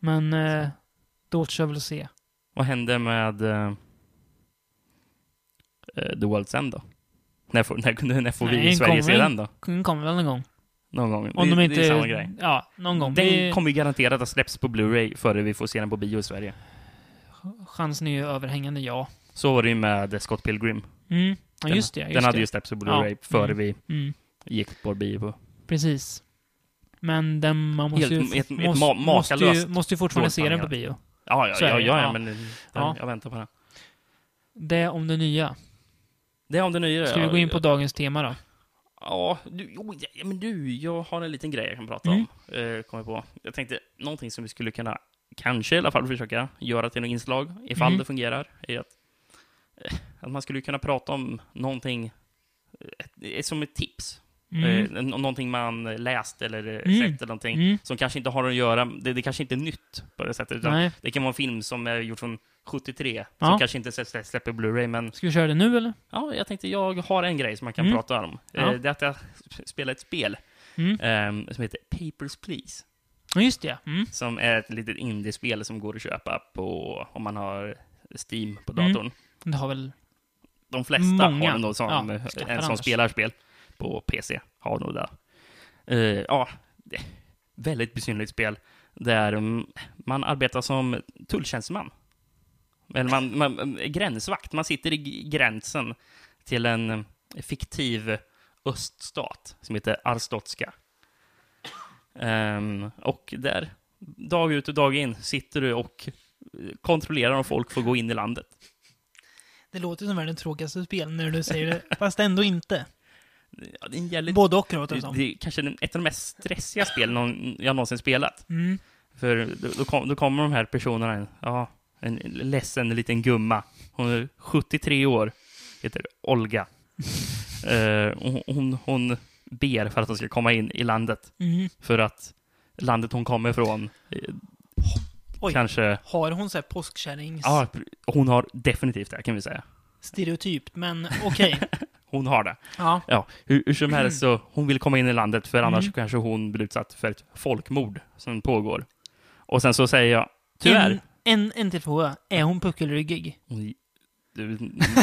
Men eh, det återstår väl att se. Vad hände med uh, The World's End då? När får, när, när får vi i Sverige se den då? Den kommer väl någon gång. Någon gång. Om det, de inte... det är samma grej. Ja, någon gång. Den Det- kommer ju garanterat att släpps på Blu-ray före vi får se den på bio i Sverige. Chansen är ju överhängande, ja. Så var det ju med Scott Pilgrim. Mm. Ja, Den- just det. Just den hade det. ju släppts på Blu-ray Ja. före Mm. vi Mm. gick på bio på. Precis. Men den, man måste Helt- ju... ett- ett måste, ma- måste, ju, måste ju fortfarande se den på bio. Ja, ja, ja, ja, men den, Ja. jag väntar på den. Det om det nya. Det är om det nya. Ska vi gå in på dagens tema då? Ja, du, jo, ja, men du, jag har en liten grej jag kan prata Mm. om. Eh, kommer på. Jag tänkte, någonting som vi skulle kunna, kanske i alla fall försöka göra till något inslag, ifall Mm. det fungerar, är att, eh, att man skulle kunna prata om någonting eh, ett, som ett tips. Mm. Eh, någonting man läst eller eh, Mm. sett eller någonting. Mm. Som kanske inte har att göra, det, det kanske inte är nytt på det sättet. Utan Nej. det kan vara en film som är gjord från 73, Ja. som kanske inte slä- släpper Blu-ray, men Ska vi köra det nu eller? Ja, jag tänkte jag har en grej som man kan Mm. prata om. Ja. Eh, Det är att jag spelar ett spel Mm. ehm, som heter Papers, Please. Ja, just det. Mm. Som är ett litet indiespel som går att köpa på, om man har Steam på Mm. datorn. Det har väl... De flesta Många. har nog som, Ja, en som spelar spel på PC. Har nog det. Eh, ja, det är väldigt besynnerligt spel där man arbetar som tulltjänsteman. Eller man, man, gränsvakt. Man sitter i gränsen till en fiktiv öststat som heter Arstotska. Um, och där, dag ut och dag in, sitter du och kontrollerar om folk får gå in i landet. Det låter som världens tråkigaste spel när du säger det, fast ändå inte. Ja, det är en jävligt... Både och låter det som. det är kanske ett av de mest stressiga spelen någon, jag någonsin spelat. Mm. För då, då, kom, då kommer de här personerna, in. ja, en ledsen liten gumma. Hon är 73 år, heter Olga. Eh, och hon, hon ber för att hon ska komma in i landet. Mm. För att landet hon kommer ifrån eh, Oj, kanske... har hon så här påskkärrings Ja, hon har definitivt det, kan vi säga. stereotypt, men okej. Hon har det. ja. Ja, hur, hur som helst så, hon vill komma in i landet för annars Mm. kanske hon blir utsatt för ett folkmord som pågår. Och sen så säger jag, tyvärr, En, en, en till fråga. Är hon puckelryggig?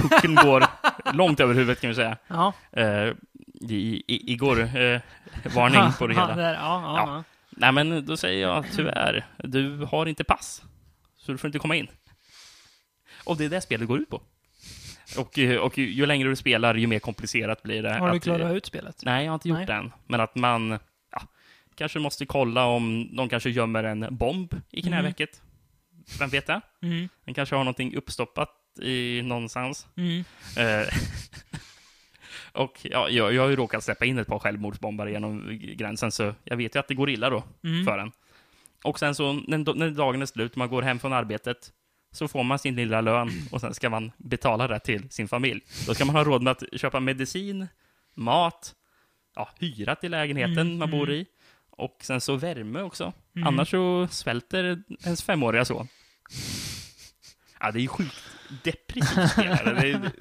Pucken går långt över huvudet kan vi säga. Ja. Uh, i, i, igår, eh, varning på det hela. där, ja, Ja. ja. Nej men då säger jag tyvärr, du har inte pass. Så du får inte komma in. Och det är det spelet går ut på. Och, eh, och ju, ju längre du spelar, ju mer komplicerat blir det. Har du klarat ut spelet? Nej, jag har inte gjort det än. Men att man ja, kanske måste kolla om de kanske gömmer en bomb i knävecket. Vem vet det? Mm. Den kanske har någonting uppstoppat i någonstans. Mm. Eh, och ja, jag, jag har ju råkat släppa in ett par självmordsbombare genom gränsen, så jag vet ju att det går illa då Mm. för en. Och sen så, när, när dagen är slut, man går hem från arbetet, så får man sin lilla lön och sen ska man betala det till sin familj. Då ska man ha råd med att köpa medicin, mat, ja, hyra till lägenheten Mm, man bor mm. i och sen så värme också. Mm. Annars så svälter ens femåriga son. Ja, det är ju sjukt depressivt spel. är,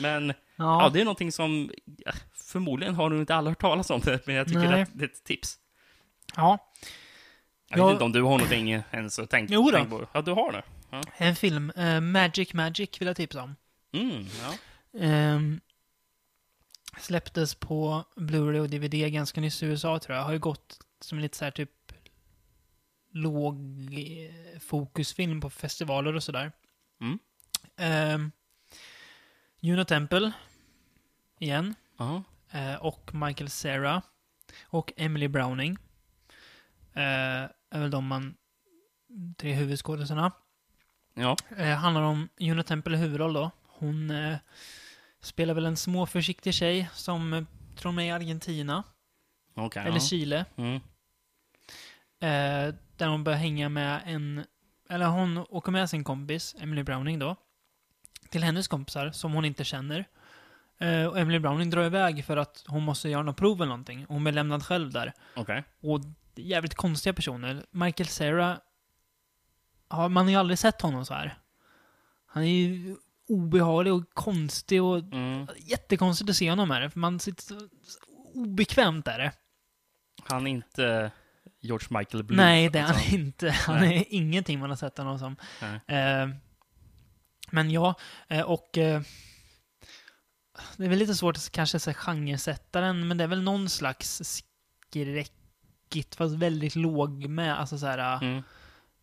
men Ja. Ja, det är någonting som förmodligen har nog inte alla hört talas om det, men jag tycker Nej. att det är ett tips. ja. Jag Ja. vet inte om du har någonting ens att tänka Jo då. tänk på. Ja, du har det. Ja. En film, eh, Magic Magic, vill jag tipsa om. Mm, ja. Ehm, släpptes på Blu-ray och DVD ganska nyss i USA, tror jag. Har ju gått som lite så här typ låg eh, fokusfilm på festivaler och sådär. Mm. Ehm, Juno Temple, igen. Ja. Eh, och Michael Cera. Och Emily Browning. Eh, är väl de man... Tre huvudskådisarna. Ja. Eh, handlar om Juno Temple i huvudroll då. Hon eh, spelar väl en små försiktig tjej som eh, tror hon är Argentina. Okej. Eller ja. Chile. Mm. Eh, där hon börjar hänga med en... Eller hon åker med sin kompis, Emily Browning då. Till hennes kompisar som hon inte känner. Eh, och Emily Browning drar iväg för att hon måste göra något prov eller någonting. Hon blir lämnad själv där. Okej. Och jävligt konstiga personer. Michael Cera, ja, man har ju aldrig sett honom så här. Han är ju obehaglig och konstig och Mm. jättekonstigt att se honom här. För man sitter så, obekvämt där. Han är inte George Michael Blue. Nej, det är han inte. Han Nej. är ingenting man har sett honom som. Eh, men ja, eh, och eh, det är väl lite svårt att kanske säga genresätta den, men det är väl någon slags skräckigt, fast väldigt låg med. Alltså så här, Mm.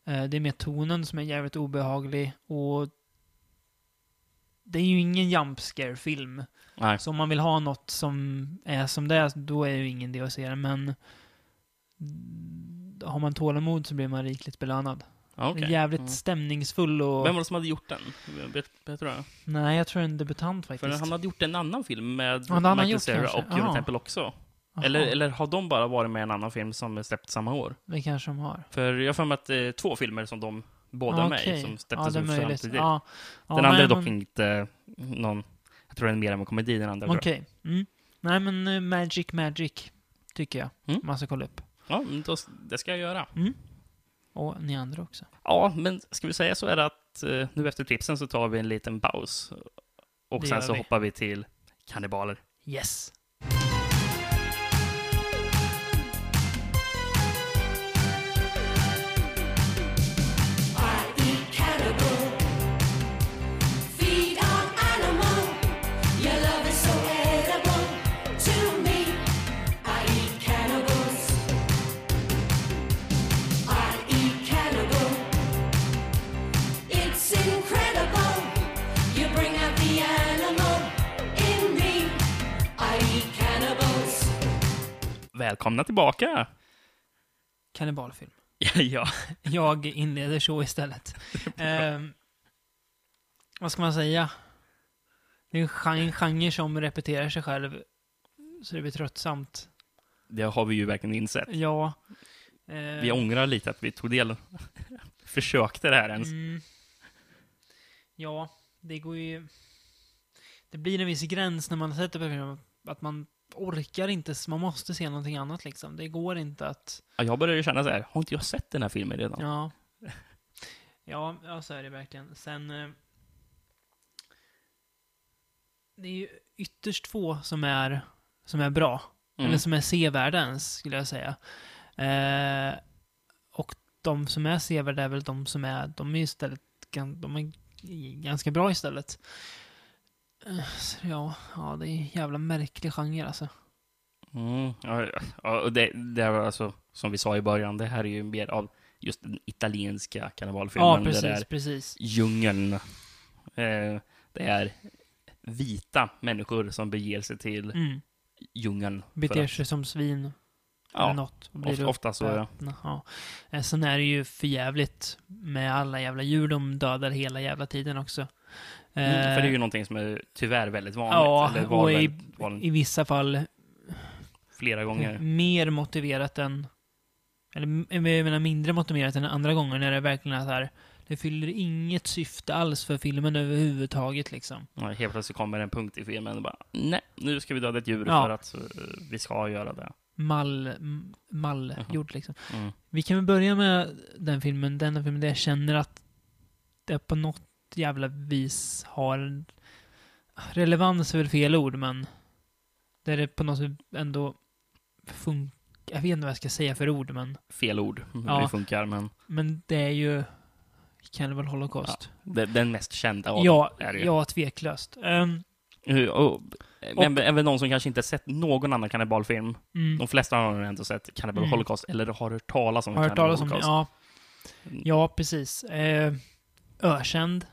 Eh, det är mer tonen som är jävligt obehaglig och det är ju ingen jump scare film Nej. Så om man vill ha något som är som det är, då är det ju ingen idé att se det, men har man tålamod så blir man rikligt belönad. Okej. Jävligt Mm. stämningsfull och... Vem var det som hade gjort den? Vet, vet du det? Nej, jag tror en debutant För faktiskt. han hade gjort en annan film med Ja, det Michael Cera och Ja. Temple också. Eller, eller har de bara varit med i en annan film som släppts samma år? Det kanske de har. För jag har för mig att det är två filmer som de båda är med i, Okej. som Ja, släpptes är ut samtidigt. Ja. Ja, Den andra nej, är dock men- inte någon... Jag tror den är mer av en komedi, den andra. Okej. Mm. Nej, men eh, Magic Magic tycker jag Mm. man ska kolla upp. Ja, då, det ska jag göra. Och ni andra också. Ja, men ska vi säga så är det att eh, nu efter tipsen så tar vi en liten paus. Och Det sen så vi. hoppar vi till kannibaler. Yes. Välkomna tillbaka! Kannibalfilm. ja, Jag inleder så istället. Ehm, vad ska man säga? Det är en gen- en genre som repeterar sig själv. Så det blir tröttsamt. Det har vi ju verkligen insett. Ja. Eh, Vi ångrar lite att vi tog del, försökte det här ens. Mm. Ja, det går ju... Det blir en viss gräns när man sätter på film, att man orkar inte, man måste se någonting annat liksom. Det går inte att... Ja, jag började känna så här, har inte jag sett den här filmen redan? Ja. Ja, ja så är det verkligen. Sen... eh, Det är ju ytterst få som är, som är bra. Mm. Eller som är sevärda ens, skulle jag säga. Eh, och de som är sevärda är väl de som är, de är istället, de är ganska bra istället. Så ja, ja, det är en jävla märklig genre alltså. Mm, ja, ja, och det, det var alltså, som vi sa i början, det här är ju mer av just den italienska karnevalfilmen. Ja, Det precis, där precis. djungeln. Eh, det är vita människor som beger sig till Mm. djungeln. Beter att- sig som svin. eller Ja, något. och of- ofta så, ja. ja. Eh, Sen är det ju för jävligt med alla jävla djur de dödar hela jävla tiden också. Mm, Eh, för det är ju någonting som är tyvärr väldigt vanligt. Ja, och i, vanligt i vissa fall flera gånger. mer motiverat än... Eller jag menar mindre motiverat än andra gånger när det verkligen är så här... Det fyller inget syfte alls för filmen överhuvudtaget liksom. Ja, helt plötsligt kommer en punkt i filmen och bara nej, nu ska vi döda ett djur Ja. för att eh, vi ska göra det. Mall... m- Mallgjord liksom. Mm. Vi kan väl börja med den filmen, den filmen där jag känner att det på något jävla vis har relevans är väl fel ord, men där det på något sätt ändå funkar. Jag vet inte vad jag ska säga för ord, men, Fel ord, Ja. det funkar, men men det är ju Cannibal Holocaust. det, den mest kända av Ja, är ju. ja, tveklöst. Um, Eh, Och, men även de som kanske inte sett någon annan kannibalfilm. mm, De flesta har nog ändå sett Cannibal Mm. Holocaust, eller har hört talas om har hört Cannibal talas om det? Holocaust. Ja, ja precis. Uh, ökänd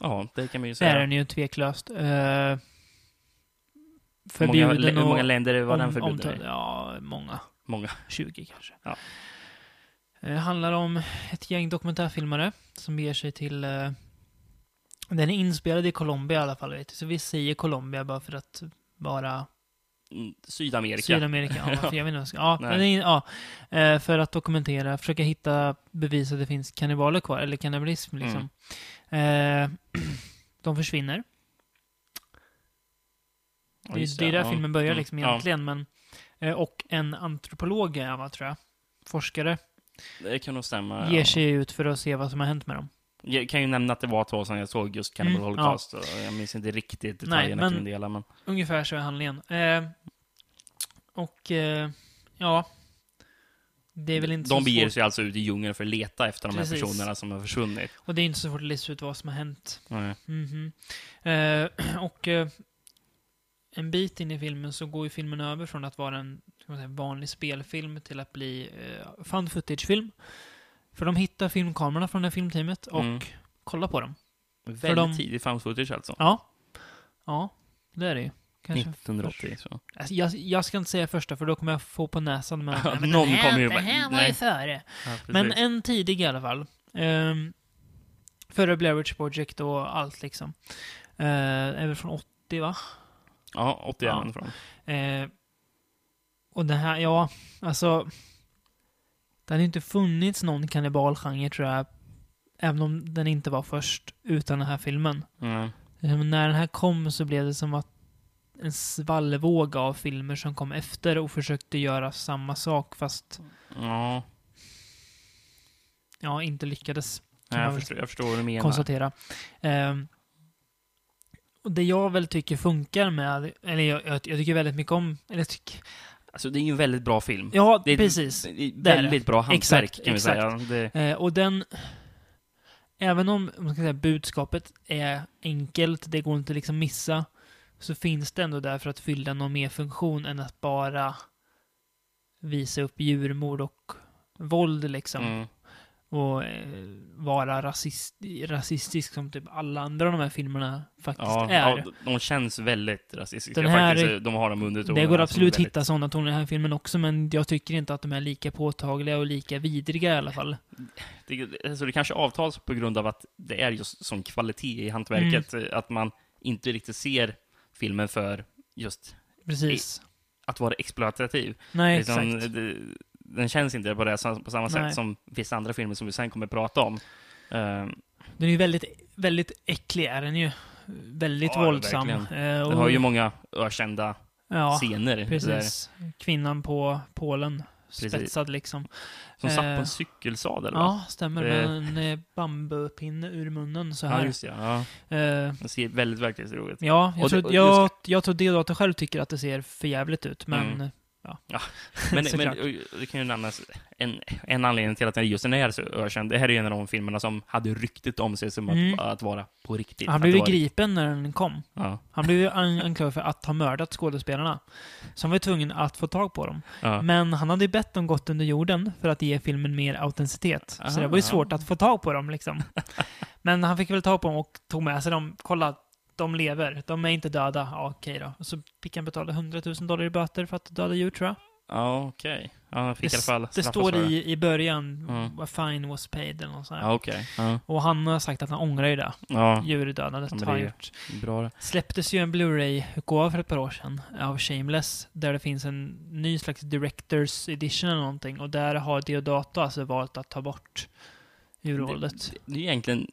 Ja, det kan man ju är säga. den ju tveklöst. Uh, Hur många, förbjuden hur många och länder var den om- förbjuden omtal- i? Ja, många. Många. 20 kanske. Ja. Det handlar om ett gäng dokumentärfilmare som beger sig till... eh, den är inspelad i Colombia i alla fall, vet du. så vi säger Colombia bara för att vara Sydamerika. Sydamerika. Ja, varför jag vet inte ja, men det ja, eh, för att dokumentera, försöka hitta bevis att det finns kannibaler kvar, eller kannibalism liksom. Mm. Eh, de försvinner. Det, just det är där ja. filmen börjar Mm, liksom ja. egentligen, men... eh, Och en antropolog är han, va, tror jag. Forskare. Det kan nog stämma. ger ja. sig ut för att se vad som har hänt med dem. Jag kan ju nämna att det var två som jag såg just Cannibal Mm, Holocaust. och Jag minns inte riktigt detaljerna men- kring det hela, men... Ungefär så är handlingen. Eh, och, eh, ja. Det är väl inte De så beger svårt. sig alltså ut i djungeln för att leta efter de här personerna som har försvunnit. Och det är inte så svårt att lista ut vad som har hänt. Nej. Mhm. Eh, och eh, en bit in i filmen så går ju filmen över från att vara en säga, vanlig spelfilm till att bli eh, fun footage-film. För de hittar filmkamerorna från det filmteamet och Mm. kollar på dem. Väldigt de- tidig found footage alltså. Ja. Ja, det är det ju. Kanske. 1980. Så. Alltså, jag, jag ska inte säga första för då kommer jag få på näsan. Men, Ja, men någon det kommer ju det bara, här var ju före. Ja. Men en tidig i alla fall. Um, före Blair Witch Project och allt liksom. Uh, är väl från 80 va? Ja, 81 Ja. från. Eh, och det här, ja, alltså. Det hade inte funnits någon kannibalgenre tror jag. Även om den inte var först utan den här filmen. Mm. Eh, när den här kom så blev det som att en svallvåg av filmer som kom efter och försökte göra samma sak fast Ja, ja, inte lyckades. kan jag förstår, jag förstår vad du menar. konstatera. Ehm, och det jag väl tycker funkar med, eller jag, jag, jag tycker väldigt mycket om, eller jag tycker, Alltså, det är ju en väldigt bra film. ja Det är, precis. det. väldigt bra hantverk, Exakt, kan vi exakt. säga. Det, Eh, och den, även om man ska säga, budskapet är enkelt, det går inte liksom missa, så finns det ändå där för att fylla någon mer funktion än att bara visa upp djurmord och våld liksom. mm. Och eh, vara rasist, rasistisk som typ alla andra de här filmerna faktiskt ja, är. ja, de känns väldigt rasistiska Den här- faktiskt. De har de undertonerna. Det går som absolut väldigt- hitta sådana toner i den här filmen också, men jag tycker inte att de är lika påtagliga och lika vidriga i alla fall. Det, alltså det kanske avtas på grund av att det är just sån kvalitet i hantverket, Mm. att man inte riktigt ser filmen för just Precis. att vara exploatativ. Nej, Liksom, exakt. det, den känns inte på, det, på samma sätt Nej. som vissa andra filmer som vi sen kommer att prata om. Ehm, Den är ju väldigt, väldigt äcklig, är den ju. Väldigt Ja, våldsam. verkligen. Eh, och, den har ju många ökända ja, scener. Där, precis. Kvinnan på Polen. Precis. Spetsad liksom. som satt på Eh, en cykelsadel, va? Ja, stämmer. Eh. Med en eh, bambupinne ur munnen så Ja, här. just det. Ja. Eh, Den ser väldigt verklighetstroget ut. ja, jag Och det- tror, jag, jag tror Deodato själv tycker att det ser för jävligt ut, men... Mm. Ja. Men, men Såklart. det kan ju nämnas en, en anledning till att den just den är så ökänd. Det här är ju en av de filmerna som hade ryktet om sig som Mm. att, att vara på riktigt. Han blev ju var- gripen när den kom. Ja, Han blev ju an- anklagad för att ha mördat skådespelarna. Så han var ju tvungen att få tag på dem. ja. Men han hade ju bett dem gått under jorden för att ge filmen mer autenticitet. så det var ju svårt att få tag på dem liksom. Men han fick väl tag på dem och tog med sig dem. Kolla, de lever. De är inte döda. Ja, okej då. Och så fick han betala 100 000 dollar i böter för att döda djur, tror jag. ja okej. Ja, han fick det, i alla fall det står det. i, i början, Mm. fine was paid eller något sånt. Ja, okej. Ja, Och han har sagt att han ångrar ju det. ja. Djurdödandet Ja, har han gjort. bra det. släpptes ju en Blu-ray-utgåva för ett par år sedan av Shameless, där det finns en ny slags Directors Edition eller någonting, och där har Deodato alltså valt att ta bort urvalet. Det, det är egentligen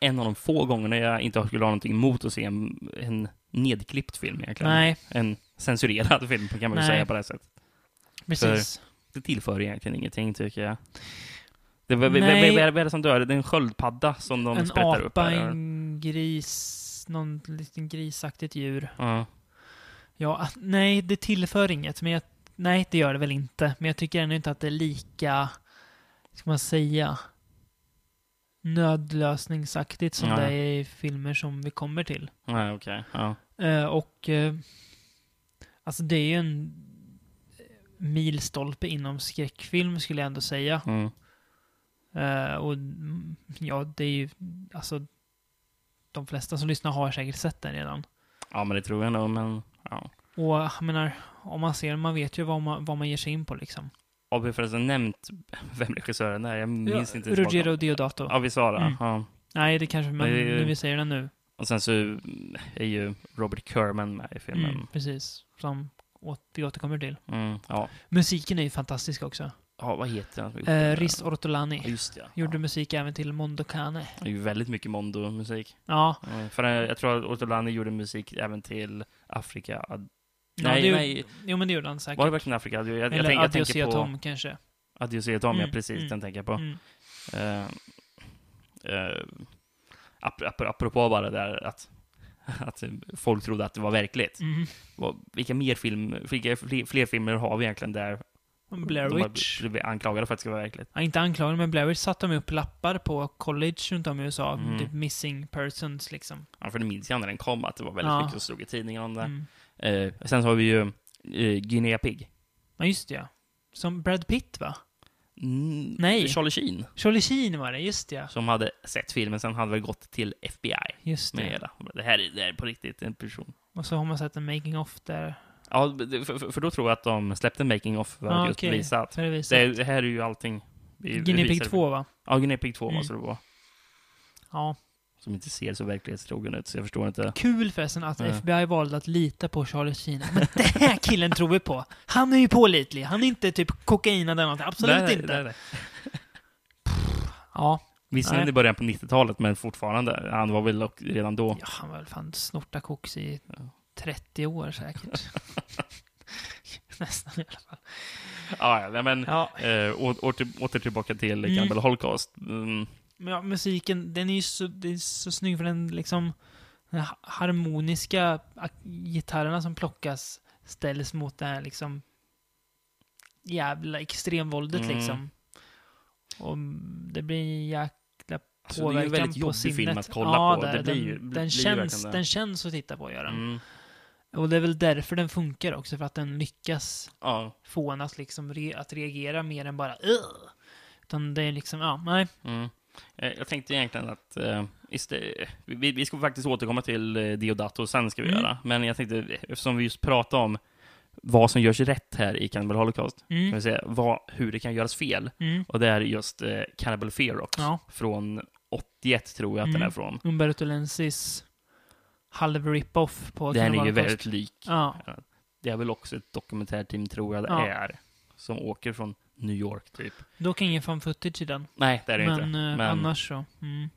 en av de få gångerna jag inte skulle ha någonting emot att se en, en nedklippt film egentligen. Nej, En censurerad film kan man Nej. säga på det här sättet. precis. Det tillför egentligen ingenting tycker jag. Det, vad, vad, är det som dör? Det är en sköldpadda som de En sprättar upp apa, här. en gris, någon liten grisaktigt djur. Ja. Ja, nej, det tillför inget, men jag, nej, det gör det väl inte. Men jag tycker ändå inte att det är lika, ska man säga, nödlösningsaktigt som Nej. det är i filmer som vi kommer till. Nej, okej. Ja. Eh, och eh, alltså det är ju en milstolpe inom skräckfilm skulle jag ändå säga. Mm. Eh, och mm, ja, det är ju alltså de flesta som lyssnar har säkert sett den redan. ja, men det tror jag nog, men ja. Och jag menar, om man ser den, man vet ju vad man, vad man ger sig in på liksom. Har vi förresten nämnt vem regissören är? Jag minns inte. ens Ruggero bakom. Deodato. Ja, vi sa det. Mm. Ja. Nej, det kanske, ju- nu vi säger det nu. Och sen så är ju Robert Kerman med i filmen. Mm, precis. Som vi återkommer till. Mm. Ja. Musiken är ju fantastisk också. ja, vad heter han? Eh, Riz Ortolani. Ja, just det. Gjorde Ja. musik även till Mondo Cane. Det är ju väldigt mycket Mondo-musik. Ja, Mm. För jag tror att Ortolani gjorde musik även till Afrika. Ja, Nej, det, nej. Jo, men det gjorde han säkert. Var det verkligen Afrika? Jag, jag, jag, Eller jag Adios tänker på... Tom kanske. Adios Tom, ja Mm, precis. mm, Den tänker jag på. Mm. Uh, uh, ap ap apropå bara det där att, att folk trodde att det var verkligt. Mm. Vilka mer film, vilka fler, fler filmer har vi egentligen där Blair de Witch. blivit anklagade för att det ska vara verkligt? Ja, inte anklagade, men Blair Witch satte de upp lappar på college runt om i USA. Mm. Typ missing persons liksom. Ja, för det minns jag när den kom, att det var väldigt Ja. mycket som stod i tidningen om det. Mm. Eh, sen så har vi ju uh, Guinea Pig. Ja, just det ja. Som Brad Pitt va? Mm, Nej. Charlie Sheen, Charlie Sheen var det, just det ja. som hade sett filmen, sen hade väl gått till FBI Just med det. hela. Det här är, det här är på riktigt en person. Och så har man sett en making of där. Ja, det- för, för- för då tror jag att de släppte making of för att just okej. visa att det visar. det, det här är ju allting. vi- Guinea Pig visar- 2 va? Ja, Guinea Pig 2 Mm. måste det vara. Ja. Som inte ser så verklighetstrogen ut, så jag förstår inte. Kul förresten att Ja. FBI valde att lita på Charlie Sheen. Men den här killen tror vi på. Han är ju pålitlig. Han är inte typ kokainad eller någonting. Absolut Nej, inte. nej, nej. Ja. Visserligen Nej. i början på 90-talet, men fortfarande. Han var väl redan då. ja, han var väl fan snorta koks i Ja. 30 år säkert. Nästan i alla fall. Ja, men Ja, å- åter, åter tillbaka till Mm. Cannibal Holocaust. Mm, men ja, musiken, den är ju så, det är så snygg för den liksom den ha- harmoniska gitarrerna som plockas ställs mot det här liksom jävla extremvåldet Mm. liksom. Och det blir en jäkla Alltså, det är ju en påverkan väldigt på jobbig sinnet. film att kolla ja, på. Det, Det blir den, ju- den, blir känns, den känns att titta på, gör den. mm, Och det är väl därför den funkar också, för att den lyckas ja, få en att, liksom re, att reagera mer än bara Ugh! Utan det är liksom, ja, nej. mm. Eh, Jag tänkte egentligen att eh, iste- vi, vi ska faktiskt återkomma till eh, Diodato sen, ska vi Mm. göra. Men jag tänkte, eftersom vi just pratade om vad som görs rätt här i Cannibal Holocaust, kan Mm. vi säga, vad, hur det kan göras fel. Mm. Och det är just eh, Cannibal Ferox Ja. från 81, tror jag att den Mm. är från. Umberto Lensis halv rip-off på Den är ju Cannibal väldigt lik. Ja, Det är väl också ett dokumentärteam, tror jag det Ja. är, som åker från New York, typ. dock ingen fan footage i den. Nej, det är det men, inte. eh, Men, annars så. Mm.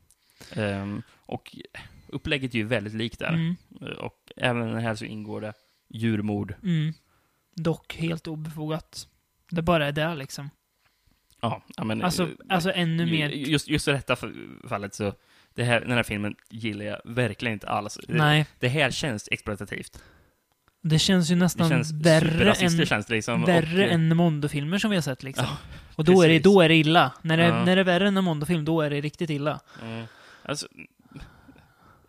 ehm, och upplägget är ju väldigt likt där. Mm. Och även här så ingår det djurmord. Mm. Dock helt obefogat. Det bara är där liksom. Ja, men, Alltså, eh, alltså ännu mer... Just, just i detta fallet så, det här, den här filmen gillar jag verkligen inte alls. Det, Nej, det här känns exploatativt. Det känns ju Det nästan känns värre än, känns det liksom. värre och, än Mondo-filmer som vi har sett liksom. Ja, och då är, det, då är det illa. När det, Ja. när det är värre än en Mondo-film, då är det riktigt illa. Mm. Alltså,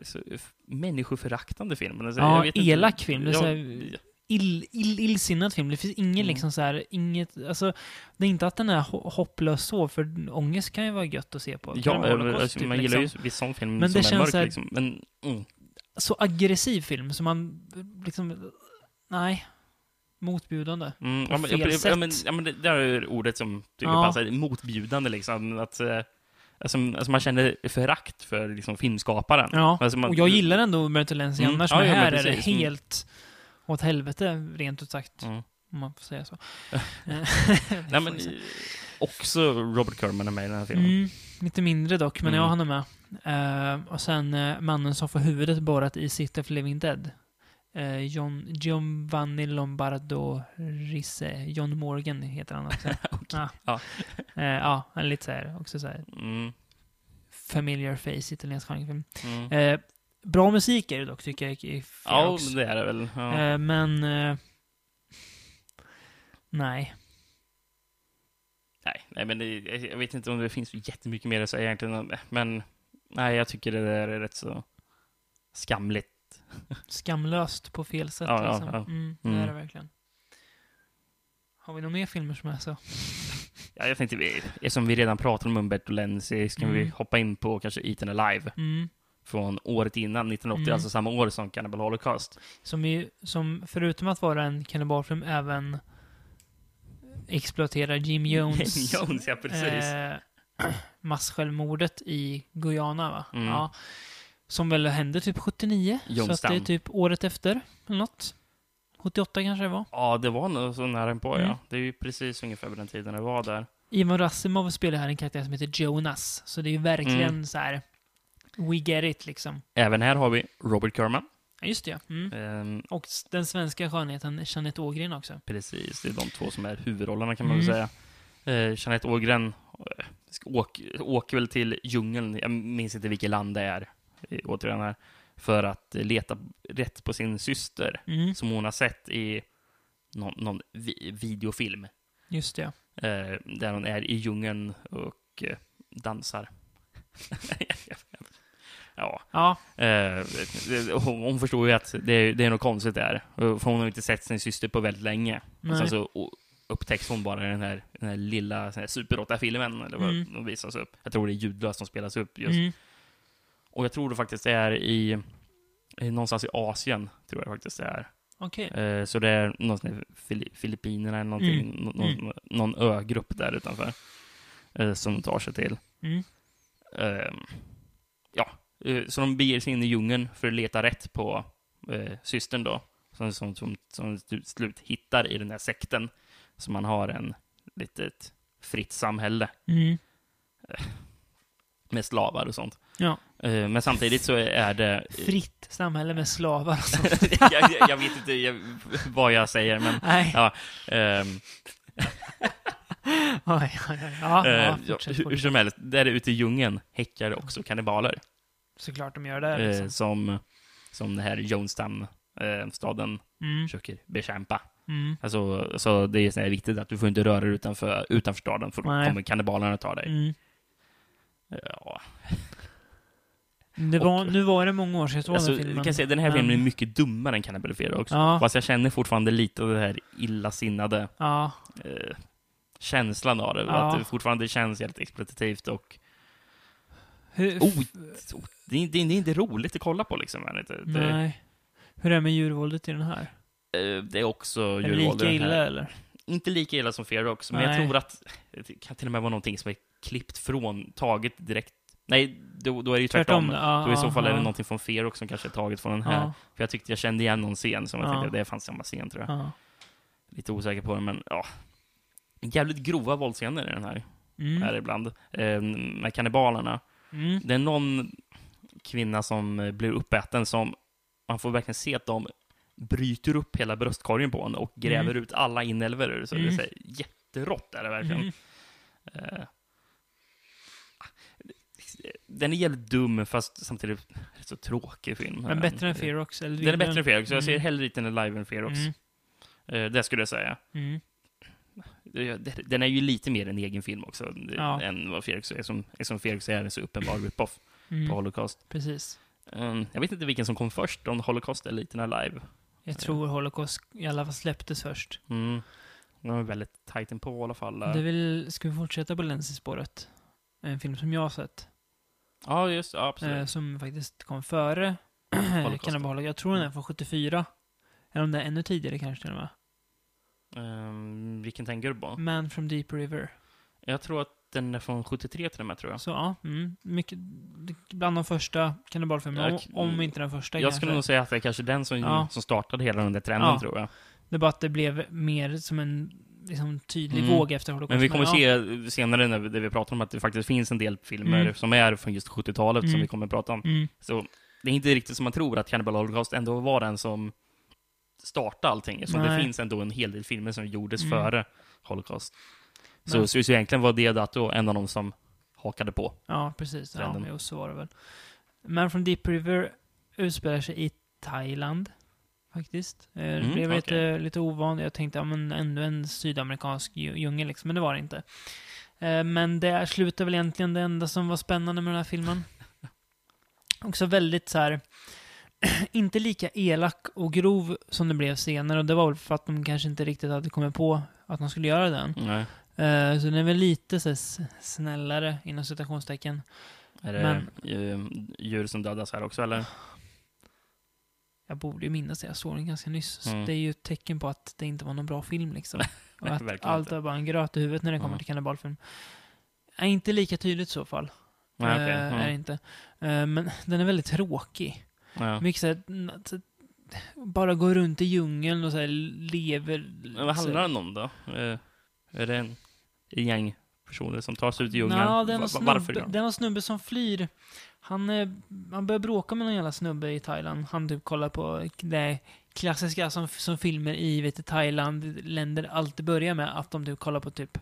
så, människoföraktande film. Alltså, Ja, vet inte- elak film. Det är så här- Ill, ill, illsinnad film. Det finns ingen Mm. liksom så här, inget, alltså, det är inte att den är ho- hopplös så, för ångest kan ju vara gött att se på. Ja, eh, Holocaust, alltså, typ, man gillar liksom. ju viss sån film Men som det är känns mörk så här- liksom. Men, mm. Så aggressiv film, som man liksom, nej. Motbjudande. Mm, ja, men, fel ja, ja, sätt. men, ja, men det där är ordet som tycker Ja. passar. Motbjudande liksom. Att, eh, alltså, alltså man känner förakt för liksom, filmskaparen. Ja, Alltså, man, och jag gillar ändå Umberto Lenzi Mm, annars, ja, men ja, men här är det. Mm. helt åt helvete, rent ut sagt. Mm. Om man får säga så. Nej, men, eh, också Robert Kerman är med i den här filmen. Mm, lite mindre dock, men Mm. ja, han är med. Eh, och sen eh, mannen som får huvudet borrat i City of Living Dead. Eh, John, Giovanni Lombardo Risse. John Morgan heter han också. ja. Ja. Eh, ja, han är lite så här, också så här Mm, familiar face, italiensk genrefilm. mm. Eh, bra musik är det dock, tycker jag. i Ja, Ferox. det är det väl. Ja. Eh, men... Eh, nej. Nej, nej, men det, jag vet inte om det finns jättemycket mer att säga egentligen. Men nej, jag tycker det där är rätt så skamligt. Skamlöst på fel sätt. Ja, ja, liksom. ja. Mm, det Mm. är det verkligen. Har vi några mer filmer som är så? Ja, jag tänkte, vi- eftersom vi redan pratar om Umberto Lenzi, ska vi Mm. hoppa in på kanske Eaten Alive Mm. från året innan, 1980, Mm. alltså samma år som Cannibal Holocaust. Som, ju, som förutom att vara en kannibalfilm även exploaterar Jim Jones, Jones, ja precis. eh, masssjälvmordet i Guyana, va? Mm. Ja. Som väl hände typ 79? så att det är typ året efter, eller något. 78 kanske det var. Ja, det var nog så nära på, Mm. ja. Det är ju precis ungefär vid den tiden det var där. Ivan Rassimov spelar här en karaktär som heter Jonas. Så det är ju verkligen Mm. så här. We get it, liksom. Även här har vi Robert Kerman. Ja, just det. ja. Mm. Ehm, Och den svenska skönheten Jeanette Ågren också. Precis, det är de två som är huvudrollerna kan man Mm. väl säga. Eh, Jeanette Ågren eh, ska åk, åker väl till djungeln, jag minns inte vilket land det är, återigen här, för att eh, leta rätt på sin syster, Mm. som hon har sett i någon, någon vi, videofilm, Just det. eh, där hon är i djungeln och eh, dansar. ja, Ja, Eh, det- hon, hon förstår ju att det är, det är något konstigt där. För hon har inte sett sin syster på väldigt länge. Och Nej. sen så upptäcks hon bara i den här, den här lilla Super 8-filmen, eller vad Mm. de visas upp. Jag tror det är ljudlöst som spelas upp just. mm. Och jag tror det faktiskt är i, i någonstans i Asien, tror jag faktiskt det är. okej. Eh, så det är någonstans i Fili- Filippinerna eller någonting, Mm. nå- någon, någon ögrupp där utanför. Eh, som tar sig till. Mm. Ehm, ja, eh, så de beger sig in i djungeln för att leta rätt på eh, systern då. Som, som, som, som slut hittar i den här sekten. Så man har en litet fritt samhälle Mm. med slavar och sånt. Ja. Eh, men samtidigt så är det... Fritt samhälle med slavar och sånt. jag, jag, vet inte jag, vad jag säger, men... Nej. Ja, ehm, Oj, oj, oj. Ja, eh, ja, ja, fortsätt, hur, hur som helst, där ute i djungeln häckar det också kannibaler. Såklart de gör det. Eh, Liksom. som, som den här Jonestown, eh, staden, Mm. försöker bekämpa. Mm. Alltså, så det är så viktigt att du får inte röra dig utanför, utanför staden, för då Nej. kommer kannibalerna ta dig. Mm. Ja. Var, Och- nu var det många år sedan jag såg Alltså, den jag filmen. kan säga, den här men- filmen är mycket dummare än Cannibal Fear också. Ja. Fast jag känner fortfarande lite av det här illasinnade Ja, eh, känslan av det. Ja. Att det fortfarande känns helt exploatativt och hur, Oh, det, är, det, är, inte roligt att kolla på liksom. det? Det, nej. Hur är det med djurvåldet i den här? eh, det är också Är det djurvåld i lika den här. illa eller? Inte lika illa som Fear också, men jag Nej. tror att det kan till och med vara någonting som är klippt från, taget direkt Nej, då, då är det ju Tvärtom, tvärtom. ja, då i så fall är det någonting från Fear som kanske är taget från den här. Ja, För jag tyckte jag kände igen någon scen som jag Ja. tänkte, det fanns samma scen tror jag. ja. Lite osäker på det, men ja. Jävligt grova våldsscener i den här, Mm. här ibland. Eh, med kannibalerna. Mm. Det är någon kvinna som eh, blir uppäten som man får verkligen se att de bryter upp hela bröstkorgen på henne och gräver Mm. ut alla inälvor ur. Så det är Mm. så här, jätterått är det verkligen. Mm. Eh, den är jävligt dum, fast samtidigt rätt så tråkig film. Men bättre än. Eller Den är bättre än Fear, så jag ser Mm. hellre dit den live än också. Mm. Eh, det skulle jag säga. Mm. Den är ju lite mer en egen film också, Ja. än vad Felix är. Som, som Felix är en så uppenbar rip-off på Mm. Holocaust. Precis. Um, jag vet inte vilken som kom först, om Holocaust eller Liten Alive. Jag tror Holocaust i alla fall släpptes först. Mm. De var väldigt tajt på i alla fall. Det är väl, ska vi fortsätta på Lensi-spåret? En film som jag har sett. Ja, just ja, absolut. Eh, som faktiskt kom före. Cannibal. Jag tror den är från 74. Eller om det är ännu tidigare kanske till och med. Ehm, vilken tänker du på? Man from Deep River. Jag tror att den är från 73 till och med, tror jag. Så ja, mm, mycket, bland de första kannibalfilmerna. Om, om inte den första Jag kanske. skulle nog säga att det är kanske den som, Ja. som startade hela den där trenden, Ja. tror jag. Det är bara att det blev mer som en liksom, tydlig Mm. våg efter Holocaust. Men vi kommer ja. se senare när vi, när vi pratar om att det faktiskt finns en del filmer Mm. som är från just 70-talet som Mm. vi kommer att prata om. Mm, Så det är inte riktigt som man tror att Cannibal Holocaust ändå var den som startade allting. Så det finns ändå en hel del filmer som gjordes Mm. före Holocaust. Så, Men- så, så egentligen var det Dato en av de som hakade på. ja, precis. Ja, jo, så var det väl. Man from Deep River utspelar sig i Thailand. Faktiskt. Eh, det Mm, blev okej. lite, lite ovan. Jag tänkte, ja men ändå en sydamerikansk dju- djungel liksom. Men det var det inte. Eh, men det slutar väl egentligen det enda som var spännande med den här filmen. Också väldigt så här inte lika elak och grov som det blev senare. Och det var väl för att de kanske inte riktigt hade kommit på att de skulle göra den. Nej. Eh, så den är väl lite så här, snällare, inom citationstecken. Är det Men- djur som dödas här också, eller? Jag borde ju minnas det, jag såg den ganska nyss. Så Mm. det är ju ett tecken på att det inte var någon bra film liksom. Och att allt inte. var bara en gröt i huvudet när det kommer Ja. till kannibalfilm. Är inte lika tydligt i så fall. Nej, okej. Eh, Är det Mm. inte. Eh, men den är väldigt tråkig. Ja. Mycket så här, så- bara gå runt i djungeln och så lever... Men vad handlar den om då? Eh, är det en gäng personer som tar sig ut i djungeln? Nå, det är någon Varför snubbe, de? det är någon snubbe som flyr. Han, eh, han börjar bråka med någon jävla snubbe i Thailand. Han typ kollar på det klassiska som, som filmer i vet du, Thailand, länder alltid börjar med att de typ kollar på typ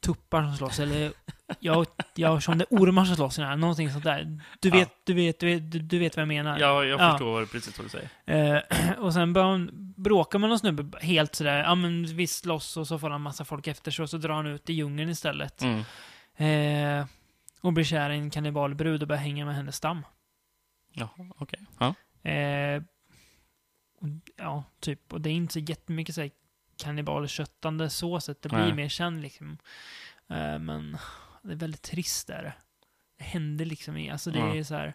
tuppar som slåss, eller jag, jag som det är ormar som slåss, eller någonting sånt där. Du Ja. vet, du vet, du vet, du, vet vad jag menar. Ja, jag Ja. förstår precis vad du säger. Eh, och sen börjar han bråka med någon snubbe helt sådär, ja men vi slåss och så får han massa folk efter sig och så drar han ut i djungeln istället. Mm. Eh, och blir kär i en kannibalbrud och börjar hänga med hennes stam. Jaha, okej. Ja. Eh, och, ja, typ. Och det är inte så jättemycket så här kannibalköttande så sätt. Det blir Nej. mer känd liksom. Eh, men det är väldigt trist där. Det händer liksom i, alltså det Ja. är så här,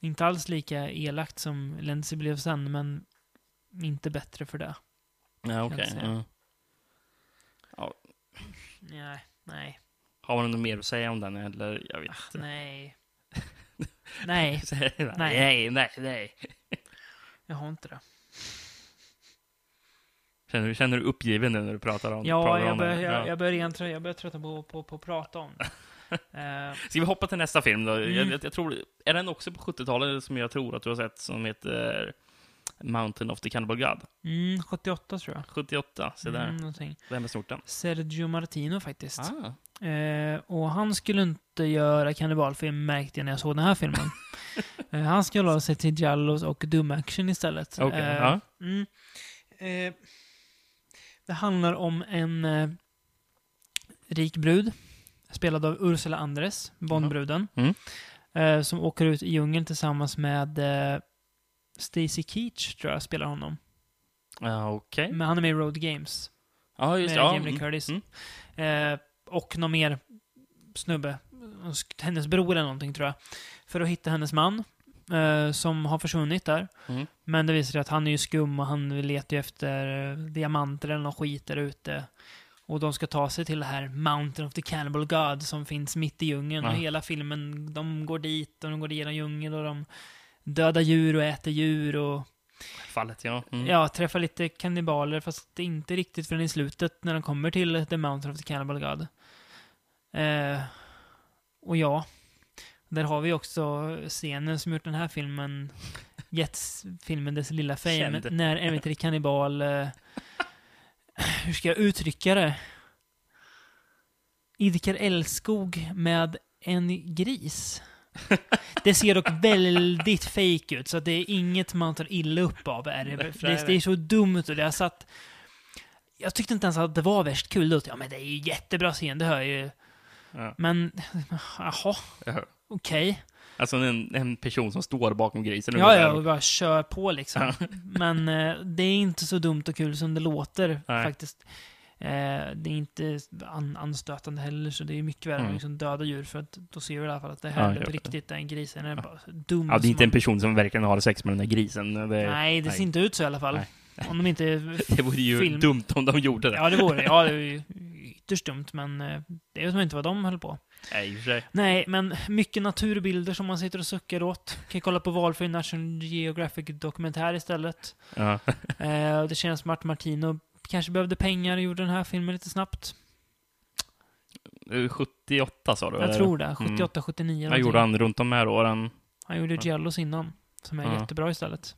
inte alls lika elakt som Lenzi blev sen, men inte bättre för det. Ja, jag okej. säga. Ja. Nej, nej, Har man något mer att säga om den, eller? Jag vet inte. nej. nej, nej, nej, nej, nej. jag har inte det. Känner, du- känner du uppgiven nu när du pratar om, Ja, pratar jag om börjar, den? jag, Ja. jag börjar trö- jag börjar trötta på, på, på att prata om det. Eh, Ska vi hoppa till nästa film då? Mm. Jag, jag, jag tror, är den också på 70-talet som jag tror att du har sett, som heter Mountain of the Cannibal God? mm, 78 tror jag. 78, se där. Mm, någonting. Vem är stort den? Sergio Martino faktiskt. Ah. Eh, och han skulle inte göra kannibalfilm märkte jag när jag såg den här filmen. eh, han skulle hålla sig till Jallos och Doom Action istället. Okej, Eh, ja. mm. eh, det handlar om en eh, rik brud, spelad av Ursula Andres, Bondbruden, Mm. eh, som åker ut i djungeln tillsammans med Stacy Keach, tror jag, spelar honom. Ja, okej. Men han är med i Road Games. Ja, just med det. Ja. Jamie mm, Curtis. mm. Eh, och någon mer snubbe, hennes bror eller någonting tror jag, för att hitta hennes man eh, som har försvunnit där. Mm. Men det visar sig att han är ju skum och han letar ju efter eh, diamanter eller någon skit där ute. Och de ska ta sig till det här Mountain of the Cannibal God som finns mitt i djungeln. Och hela filmen, de går dit och de går igenom djungeln och de dödar djur och äter djur och Fallet, ja. Mm. ja, träffar lite kannibaler fast inte riktigt förrän i slutet när de kommer till The Mountain of the Cannibal God. Eh, och ja, där har vi också scenen som gjort den här filmen, gett filmen dess lilla fame, Känd. när till kannibal, eh, hur ska jag uttrycka det? Idkar älskog med en gris. Det ser dock väldigt fake ut, så att det är inget man tar illa upp av. Är det, det, det är så dumt och det har satt... Jag tyckte inte ens att det var värst kul. Då. Ja, men det är ju jättebra scen, det hör jag ju. Ja. Men, jaha, Ja. okej. Alltså en, en person som står bakom grisen. Ja, ja, och bara kör på liksom. Men eh, det är inte så dumt och kul som det låter Nej. faktiskt. Eh, det är inte an anstötande heller, så det är mycket värre än Mm. liksom döda djur. För att då ser vi i alla fall att det här Ja, är ja, på ja. riktigt, den grisen är bara dum. Ja, det är inte en person som verkligen har sex med den där grisen. Det, Nej, det ser inte ut så i alla fall. Nej. Om de inte... det vore ju film- dumt om de gjorde det. Ja, det vore Ja, det är ju ytterst dumt, men eh, det är som inte vad de höll på. Nej, i och för sig. Nej, men mycket naturbilder som man sitter och suckar åt. Kan kolla på valfri National Geographic-dokumentär istället. Ja. Eh, det känns som att Martino kanske behövde pengar och gjorde den här filmen lite snabbt. Eh, 78 sa du? Jag eller? tror det. Mm. 78, 79. Vad gjorde han runt de här åren? Han gjorde. Giallos innan, som är Ja. jättebra istället.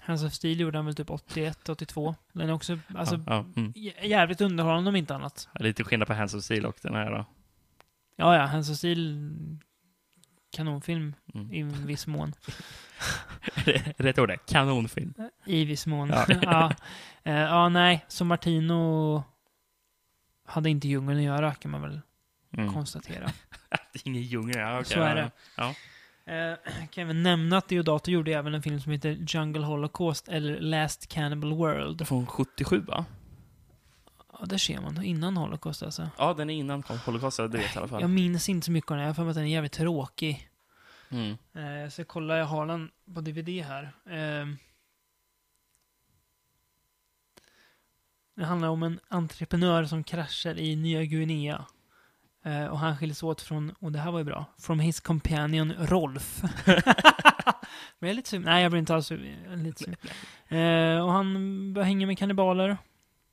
Hands of Steel gjorde han väl typ 81, 82. Den är också, alltså, ja, ja, mm. jä- jävligt underhållande om inte annat. Lite skillnad på Hands of Steel och den här då. Ja, ja, Hands of Steel, kanonfilm Mm. i viss mån. Rätt ord det. Kanonfilm. I viss mån. Ja. Ja. Eh, ja, nej, så Martino hade inte djungeln att göra, kan man väl Mm. konstatera. Det är ingen djungel. Ja, okej. Så är det. Ja. Eh, kan även nämna att Deodato gjorde även en film som heter Jungle Holocaust, eller Last Cannibal World. Från 77 va? Ja, där ser man. Innan Holocaust alltså. Ja, den är innan Holocaust, det vet jag i alla fall. Jag minns inte så mycket av den. Jag har för mig att den är jävligt tråkig. Mm. Eh, så jag kollar, jag har den på DVD här. Eh, det handlar om en entreprenör som kraschar i Nya Guinea. Eh, och han skiljs åt från, och det här var ju bra, from his companion Rolf. Men jag är lite sugen. Nej, jag blir inte alls. Jag är lite sugen. Eh, och han börjar hänga med kannibaler.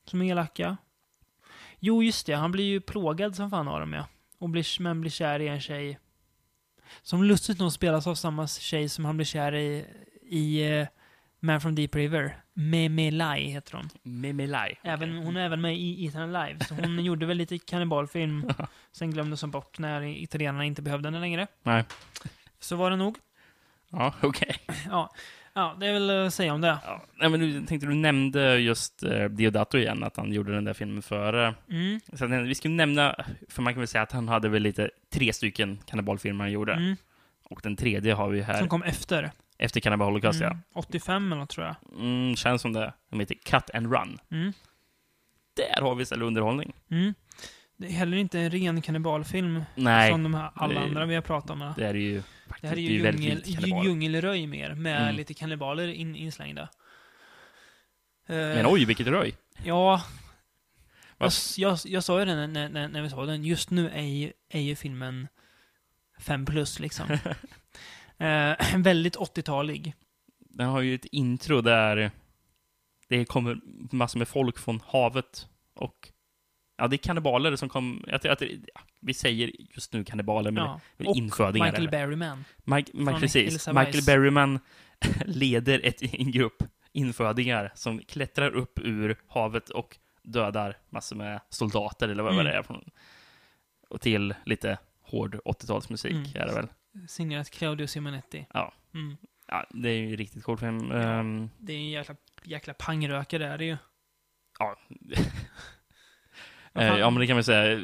Som är elaka. Jo, just det. Han blir ju plågad som fan av dem, ja. Och blir, men blir kär i en tjej. Som lustigt nog spelas av samma tjej som han blir kär i i eh, Man from Deep River. Memelai heter hon. Memelai. Även, hon är även med i Ethan Alive, så hon gjorde väl lite kannibalfilm. Sen glömdes hon bort när italienarna inte behövde henne längre. Nej. Så var det nog. Ja, okej. Ja, ja det är väl att säga om det. Ja. Nej, men du tänkte du nämnde just eh, Diodato igen, att han gjorde den där filmen före. Mm, Så att, eh, vi skulle nämna, för man kan väl säga att han hade väl lite tre stycken kannibalfilmer han gjorde. mm, Och den tredje har vi här, som kom efter. efter Cannibal Holocaust, Mm, 85 eller något, tror jag. ja. Mm, känns som det. De heter Cut and Run. Mm, Där har vi istället underhållning. mm. Det är heller inte en ren kannibalfilm Nej, som de här alla det- andra vi har pratat om. det är ju Det här är ju väldigt djungel, djungelröj mer, med Mm. lite kannibaler in, inslängda. Eh, Men oj, vilket röj. Ja. Jag, jag, jag sa ju det när, när, när vi såg den. Just nu är ju, är ju filmen 5 plus liksom. eh, väldigt 80-talig. Den har ju ett intro där det kommer massor med folk från havet och ja, det är kannibaler som kom, att, att, ja, vi säger just nu kannibaler, men Ja. Och infödingar. Michael eller? Berryman. Mike, Mike, precis. Michael. Berryman leder ett, en grupp infödingar som klättrar upp ur havet och dödar massor med soldater, eller vad Mm. det är. Från, och till lite hård 80-talsmusik Mm. är det väl. Signerat Claudio Simonetti. Ja. Mm. Ja, det är ju riktigt cool film. Ehm, Det är en jäkla, jäkla pangrökare, det är det ju. ja. Eh, ja, men det kan man säga.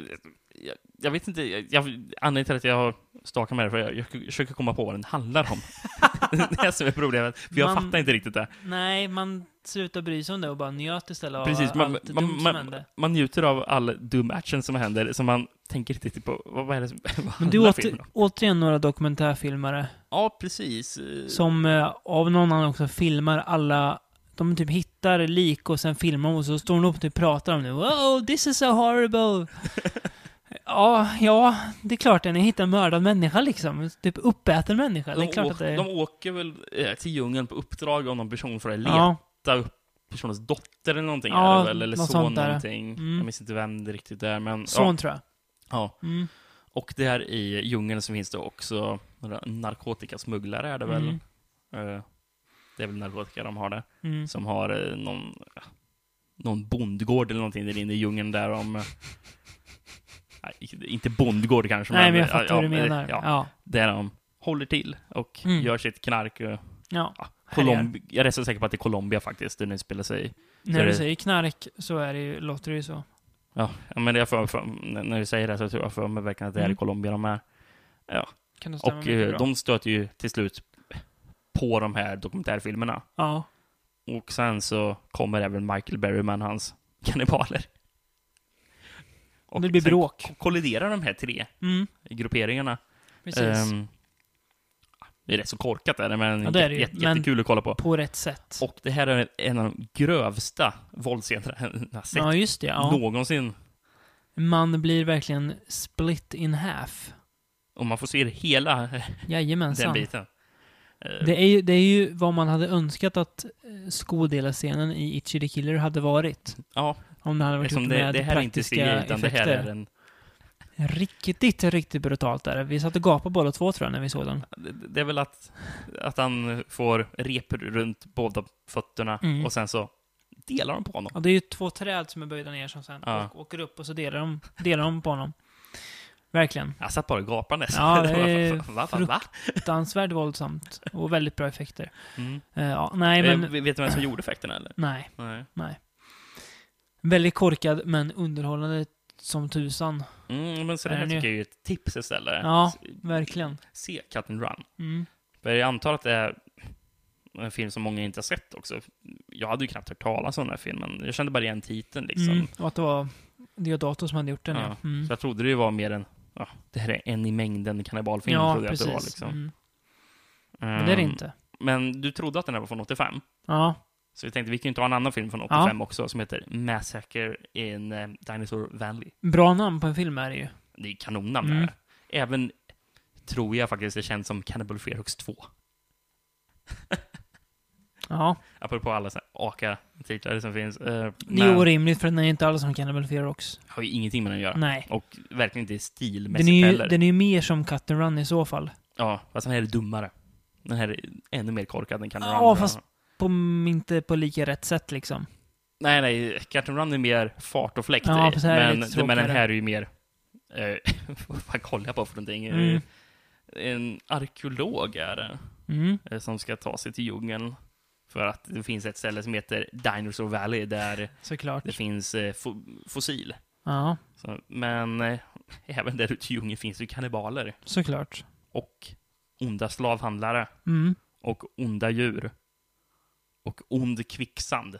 Jag, jag vet inte, jag, anledningen till att jag har stakat med det, för jag, jag försöker komma på vad den handlar om. det är som är problemet. För jag Man- fattar inte riktigt det. Nej, man slutar bry sig om det och bara njöt istället av Precis, man, allt man, dumt som man, hände. man njuter av all dum action som händer, som man tänker inte riktigt på. Vad, vad är det som vad Men handlar åter, filmen om? återigen några dokumentärfilmare Ja, precis. Som eh, av någon annan också filmar alla de typ hittar lik och sen filmar de och så står hon upp och typ pratar om det. Wow, this is so horrible! ja, ja, det är klart det. Ni hittar en mördad människa liksom. Typ uppäten människa. det är De, klart åk, att det de åker väl eh, till djungeln på uppdrag av någon person för att Ja. leta upp personens dotter eller någonting. Ja, väl, eller något son någonting. Mm. Jag minns inte vem det riktigt är, men... Son tror jag. Ja, ja. Mm. Och där i djungeln så finns det också några narkotikasmugglare är det väl. Mm. Eh, Det är väl narkotika de har där. Mm. Som har eh, någon, någon bondgård eller någonting där inne i djungeln där de... eh, inte bondgård kanske, Nej, men jag ja, fattar ja, vad du men det- menar. Ja, Ja. Där de håller till och Mm. gör sitt knark. Och, ja. ja, Härjar. Colombi- jag är rätt så säker på att det är Colombia faktiskt, den spelar sig. När är du det- säger knark så är det ju, låter det ju så. Ja, ja, men är för, för, när du säger det så tror jag för mig verkligen att det är Mm. Colombia de är. Ja, och eh, de stöter ju till slut på de här dokumentärfilmerna. Ja. Och sen så kommer även Michael Berryman, hans kannibaler. Och Det blir bråk. ko- kolliderar de här tre Mm, grupperingarna. precis. Ehm, det är rätt så korkat är det, men, Ja, det är det ju. jätte, Men- jättekul att kolla på. På rätt sätt. Och det här är en av de grövsta våldsscenerna jag sett Ja, just det. Ja. någonsin. Man blir verkligen split in half. Och man får se hela den Jajamensan. biten. Eh, Det är, ju, det är ju vad man hade önskat att eh, skodelarscenen i Itchy the Killer hade varit. ja, Om det hade varit eftersom gjort det, med det här är inte praktiska CGI, utan det här är en... Riktigt, riktigt brutalt där. Vi satt och gapade båda två tror jag när vi såg den. Det, är väl att, att han får rep runt båda fötterna Mm. och sen så delar de på honom. Ja, det är ju två träd som är böjda ner som sen Ja. åk- åker upp och så delar de, delar de på honom. Verkligen. Jag satt bara gapandes. Ja, det är va, va, va? Fruktansvärt våldsamt. Och väldigt bra effekter. Mm. Eh, ja, nej, men... Eh, vet du vem som gjorde effekterna eller? Nej, Nej. nej. Väldigt korkad, men underhållande som tusan. Mm, men så det Är här tycker jag är ett tips istället. Ja, verkligen. Se Cut and Run. Mm. För jag antar att det är en film som många inte har sett också. Jag hade ju knappt hört talas om den här filmen. Jag kände bara igen titeln liksom. Mm. Och att det var Deodato som hade gjort den, ja. Ja, Mm. Så jag trodde det var mer en, ja, det här är en i mängden kannibalfilm. Ja, trodde jag precis. att det var, liksom. mm. Men det är det Ehm, inte. Men du trodde att den här var från 85? Ja, Så vi tänkte vi kan ju ta en annan film från 85 också som heter Massacre in eh, Dinosaur Valley. bra namn på en film är det ju. Det är kanonnamn Mm. Även, tror jag faktiskt, det känns som Cannibal Ferox 2. Ja, Apropå alla så här aka-titlar som finns. Eh, det är men orimligt för den är inte alls som Cannibal Ferox. har ju ingenting med den att göra. Nej. Och verkligen inte stilmässigt Den är, ju, heller. den är ju mer som Cut and Run i så fall. Ja, fast den här är dummare. Den här är ännu mer korkad än Cannibal Ja, Run. fast- På, inte på lika rätt sätt liksom. Nej, nej. Cat and Run är mer fart och fläkt Ja, i. fast här är det men, men den här är ju mer... Eh, vad fan kollar jag på för någonting? Mm. En arkeolog är det. Mm. eh, Som ska ta sig till djungeln. För att det finns ett ställe som heter Dinosaur Valley där Såklart. det finns eh, fo fossil. Ja, Så, men eh, även där ute i djungeln finns det kannibaler. såklart. Och onda slavhandlare. Mm. Och onda djur. Och ond kvicksand.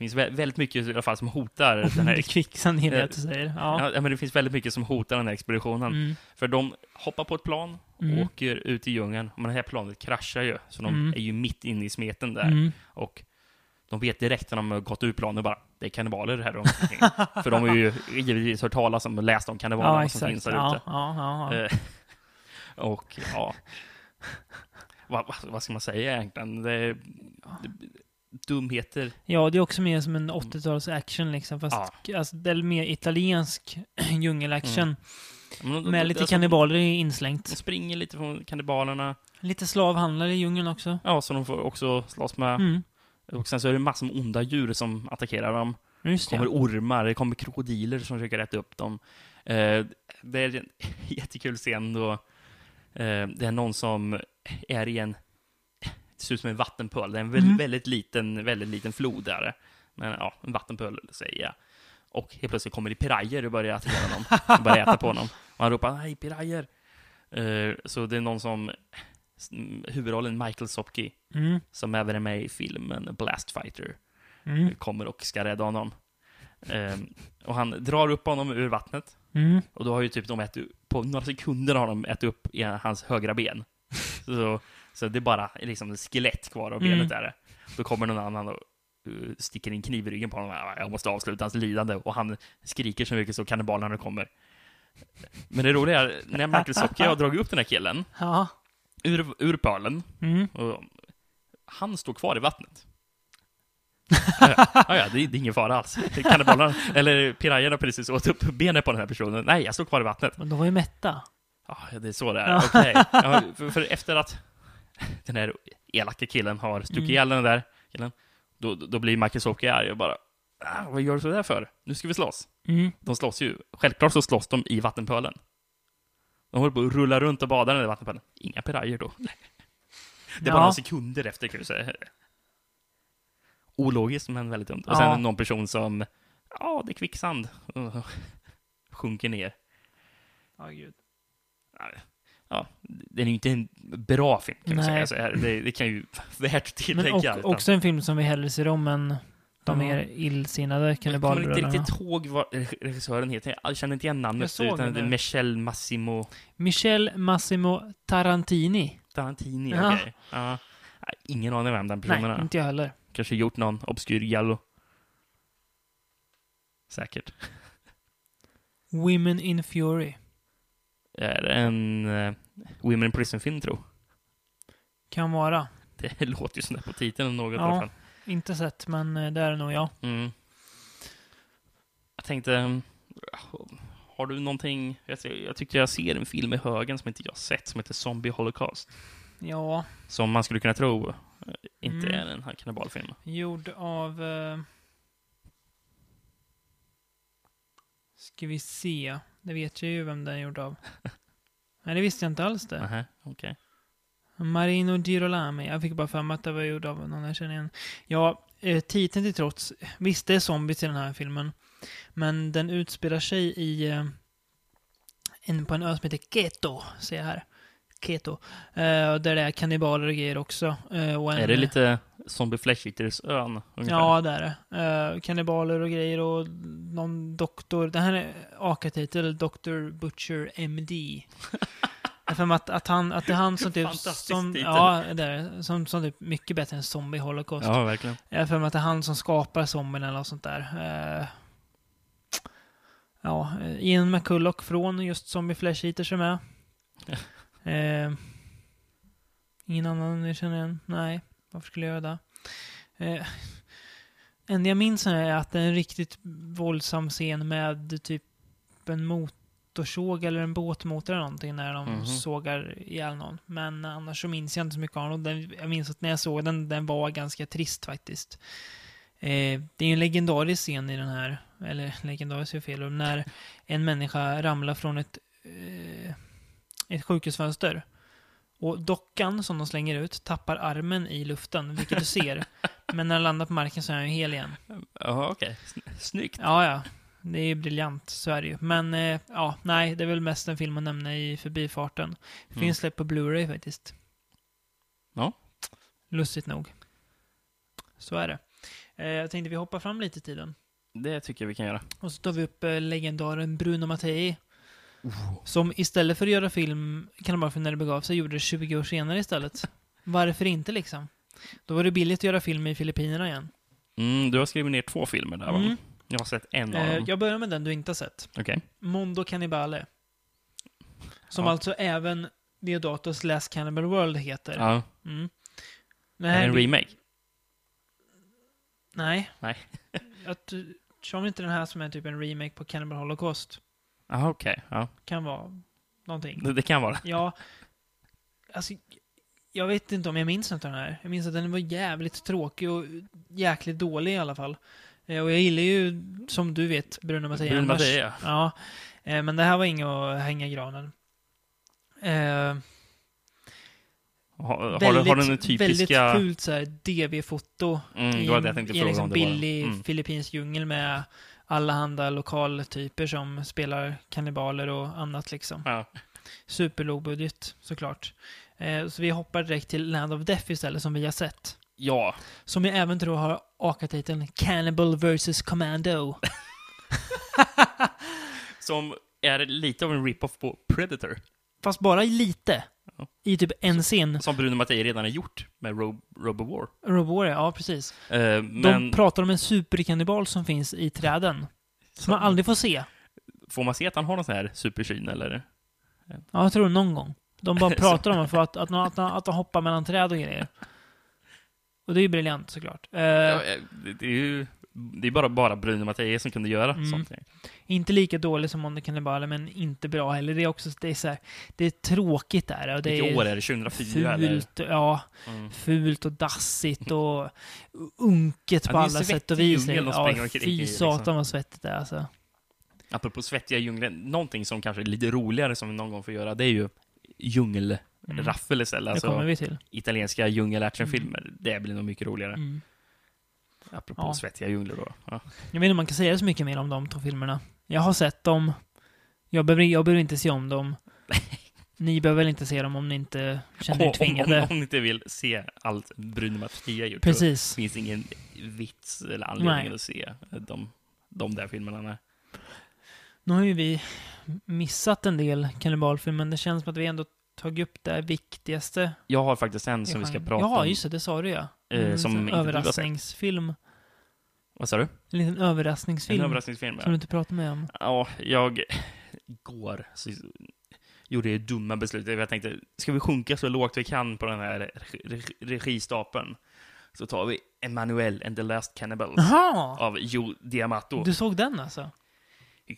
Det finns vä- väldigt mycket i alla fall som hotar den här Det kvicksand gillar jag Eh, att du säger. Ja. Ja, men det finns väldigt mycket som hotar den här expeditionen. Mm. För de hoppar på ett plan, Mm. åker ut i djungeln, men det här planet kraschar ju. Så de Mm. är ju mitt inne i smeten där. Mm. Och de vet direkt när de har gått ur planet bara, det är kannibaler här runt. För de har ju givetvis hört talas om och läst om kannibalerna Ja, som finns där Ja, ute. ja. Eh, och ja, vad, vad, ska man säga egentligen? Det, det, dumheter. Ja, det är också mer som en 80-tals action liksom. Fast alltså, det är mer italiensk djungelaction. Men de- Med de- lite alltså, kannibaler De inslängt. springer lite från kannibalerna. Lite slavhandlare i djungeln också. Ja, så de får också slåss med. Mm. Och sen så är det massor med onda djur som attackerar dem. Just Det kommer ormar, det kommer krokodiler som försöker äta upp dem. Eh, det är en jättekul scen då eh, det är någon som är i en, det ser ut som en vattenpöl, det är en väldigt, Mm. väldigt liten, väldigt liten flod där. Men ja, en vattenpöl säger jag. Och helt plötsligt kommer det pirajer och börjar attackera honom. Och börjar äta på honom. Och han ropar nej, pirajer! Eh, så det är någon som, huvudrollen Michael Sopke, Mm. som även är med i filmen Blast Fighter Mm. kommer och ska rädda honom. Ehm, och han drar upp honom ur vattnet. Mm. Och då har ju typ de ätit, på några sekunder har de ätit upp i hans högra ben. Så, så det är bara liksom ett skelett kvar av Mm. benet där. Då kommer någon annan och uh, sticker en kniv i ryggen på honom. "Ah, Jag måste avsluta hans lidande. Och han skriker så mycket så kannibalerna kommer. Men det roliga är, när Michael Sopke har dragit upp den här killen Ja. ur, ur pölen, Mm. och han står kvar i vattnet. ja, ja, det, är- det är ingen fara alls. Kannibalerna, eller pirajerna precis åt upp benet på den här personen. Nej, jag står kvar i vattnet. Men de var ju mätta. Ja, det är så det är. Okej. Ja, för, för efter att den här elaka killen har stuckit Mm. ihjäl den där killen, då, då blir Michael Sopke arg och bara ah, Vad gör du sådär för? Nu ska vi slåss. Mm. De slåss ju. Självklart så slåss de i vattenpölen. De håller på att rulla runt och badar i den där vattenpölen. Inga pirajer då. Det är bara Ja. några sekunder efter kan du säga. Ologiskt men väldigt dumt. Och sen Ja. någon person som, ja, det är kvicksand. Sjunker ner. Ja, gud. Ja, den är ju inte en bra film kan Nej. säga. Så här, det, det kan ju värt att Men tillägga. och, också en film som vi hellre ser om än de mer illsinnade jag kommer inte riktigt ihåg vad regissören heter. Jag känner inte igen namnet. Utan det är. Michel Massimo Michel Massimo Tarantini. Tarantini. Ja. okej. Ja. Nej, Ingen aning vem den personen Nej, är. inte jag heller. Kanske gjort någon obskyr gallo. Säkert. Women in Fury. Är en uh, Women in Prison-film, tro? Kan vara. Det låter ju sådär på titeln något Ja. i alla fall. Inte sett, men eh, det är det nog jag. Mm. Jag tänkte, mm, har du någonting? Jag, jag tyckte jag ser en film i högen som inte jag sett, som heter Zombie Holocaust. Ja, Som man skulle kunna tro eh, inte Mm. är en kannibalfilm. gjord av... Eh... Ska vi se. Det vet jag ju vem den är gjord av. Nej, det visste jag inte alls det. Nähä, okej. Marino Girolami. Jag fick bara för mig att det var gjord av någon jag känner igen. Ja, eh, titeln till trots. Visst, det är zombies i den här filmen. Men den utspelar sig i... Eh, en, på en ö som heter Keto, ser jag här. Keto. Eh, och där det är kannibaler och grejer också. Eh, och en, Är det lite Zombie Flesh Eaters-ön? Ja, det är det. Eh, kannibaler och grejer och någon doktor. Det här är AKA-titel, Dr. Butcher MD. Jag har för mig att, att, han, att det är han som typ... Som, titel. ja, det är. Som, som typ mycket bättre än Zombie Holocaust. Ja, verkligen. Jag för mig att det är han som skapar zombien eller något sånt där. Eh, ja, Ian McCulloch från just Zombie Flesh Eaters är med. Eh, ingen annan jag känner igen? Nej, varför skulle jag göra det? Eh, enda jag minns är att det är en riktigt våldsam scen med typ en motorsåg eller en båtmotor eller någonting när de Mhm. sågar ihjäl någon. Men annars så minns jag inte så mycket av den. Den- Jag minns att när jag såg den, den var ganska trist faktiskt. Eh, det är ju en legendarisk scen i den här, eller legendarisk är fel, när en människa ramlar från ett, eh, ett sjukhusfönster. Och dockan som de slänger ut tappar armen i luften, vilket du ser. Men när den landar på marken så är den ju hel igen. Ja, okej. Sn- Snyggt. Ja, ja. Det är ju briljant, så är det ju. Men, eh, ja, nej, det är väl mest en film att nämna i förbifarten. Finns Mm. släppt på Blu-ray faktiskt. Ja. Lustigt nog. Så är det. Eh, jag tänkte vi hoppar fram lite i tiden. Det tycker jag vi kan göra. Och så tar vi upp eh, legendaren Bruno Mattei. Som istället för att göra film, kan det bara för när det begav sig, gjorde det 20 år senare istället. Varför inte liksom? Då var det billigt att göra film i Filippinerna igen. Mm, du har skrivit ner två filmer där, va? Mm. Jag har sett en av Eh, dem. jag börjar med den du inte har sett. Okej. Mondo Cannibale. Som Ja. alltså även Deodatos Last Cannibal World heter. Ja. Mm. Det Är det en remake? Nej. Nej. Jag tror inte den här som är typ en remake på Cannibal Holocaust. Ja, okej. Ja. Kan vara någonting. Det, det kan vara. Ja, alltså, jag vet inte om jag minns något av den här. Jag minns att den var jävligt tråkig och jäkligt dålig i alla fall. Eh, Och jag gillar ju, som du vet, Bruno Mattei Bruno. Mattei, ja. Ja, eh, men det här var inget att hänga i granen. Eh, Har, väldigt, har den typiska... väldigt fult så här DV-foto Mm, i, tänkte i fråga liksom billig Mm. filippinsk djungel med allehanda lokaltyper som spelar kannibaler och annat liksom. Ja. Superlågbudget såklart. Eh, så vi hoppar direkt till Land of Death istället som vi har sett. ja. Som jag även tror har AKA-titeln Cannibal vs. Commando. Som är lite av en rip-off på Predator. Fast bara lite. I typ en scen. Som Bruno Mattei redan har gjort med Rob, Robo War. Robo ja precis. Eh, De men pratar om en superkannibal som finns i träden. Som man aldrig får se. får man se att han har någon sån här supersyn eller? Ja, jag tror någon gång. De bara pratar om för att, att, att, att, de hoppar mellan träd och grejer. Och det är ju briljant såklart. Eh, Ja, eh, det är ju det är bara, bara Bruno Mattei som kunde göra Mm. sånt. Inte lika dålig som Monte Cannibale, men inte bra heller. Det är också det är så här, det är tråkigt där. Och det Vilket är år är det? 2004 eller? fult, ja, Mm. fult och dassigt och unket Ja, på det är alla svettig sätt och vis. djungel de Ja, springer i, fy liksom. satan vad svettigt det är alltså. Apropå svettiga djungeln, någonting som kanske är lite roligare som vi någon gång får göra, det är ju djungelraffel istället. Det Alltså italienska djungelactionfilmer. Det blir nog mycket roligare. Mm. Apropå Ja. svettiga djungler då. Ja. Jag vet inte om man kan säga så mycket mer om de två filmerna. Jag har sett dem. Jag behöver, jag behöver inte se om dem. Ni behöver väl inte se dem om ni inte känner er om, om, tvingade. om ni inte vill se allt Bruno Mattei har gjort, Precis. så finns det ingen vits eller anledning Nej. att se de, de där filmerna. Nej. Nu har ju vi missat en del kannibalfilmer, men det känns som att vi ändå tagit upp det viktigaste. Jag har faktiskt en som vi ska prata Ja, om. just det, det sa du ja. Eh, Mm, som en inte överraskningsfilm. Vad sa du? En liten överraskningsfilm. En överraskningsfilm? Som Ja. du inte pratade med om. Ja, jag... Igår så gjorde jag dumma beslut. Jag tänkte, ska vi sjunka så lågt vi kan på den här regi- registapeln? Så tar vi Emanuel and the Last Cannibals Jaha! av Joe Diamato. Du såg den alltså?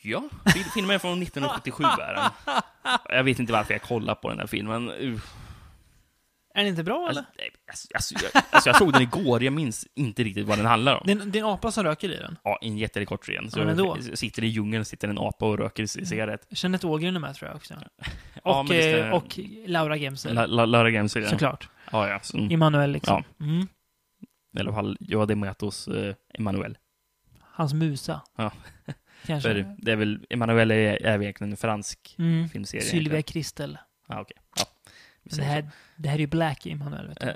Ja, fil- filmen är från 1977 är den. Jag vet inte varför jag kollar på den här filmen. Uh, Är den inte bra eller? Alltså, nej, alltså, alltså, jag, alltså, jag såg den igår, jag minns inte riktigt vad den handlar om. Det är en, det är en apa som röker i den. Ja, en jättekort scen. Så Ja, men då. sitter i djungeln, sitter en apa och röker c- cigarett. Jeanette Ågren är med tror jag också. Ja, Och, eh, och Laura Gemser. La- La- Lara Games är det. Såklart. Ja, ja. Så, Immanuel liksom. Mm. I alla fall, jag hade Matos eh, Emanuel. Hans musa. Ja. Kanske. För det är väl, Emanuel är, är egentligen en fransk Mm. filmserie. Sylvia. Kristel. Ja, okej. Ja. Men det här, det här är ju Black Immanuel, vet du. Eh,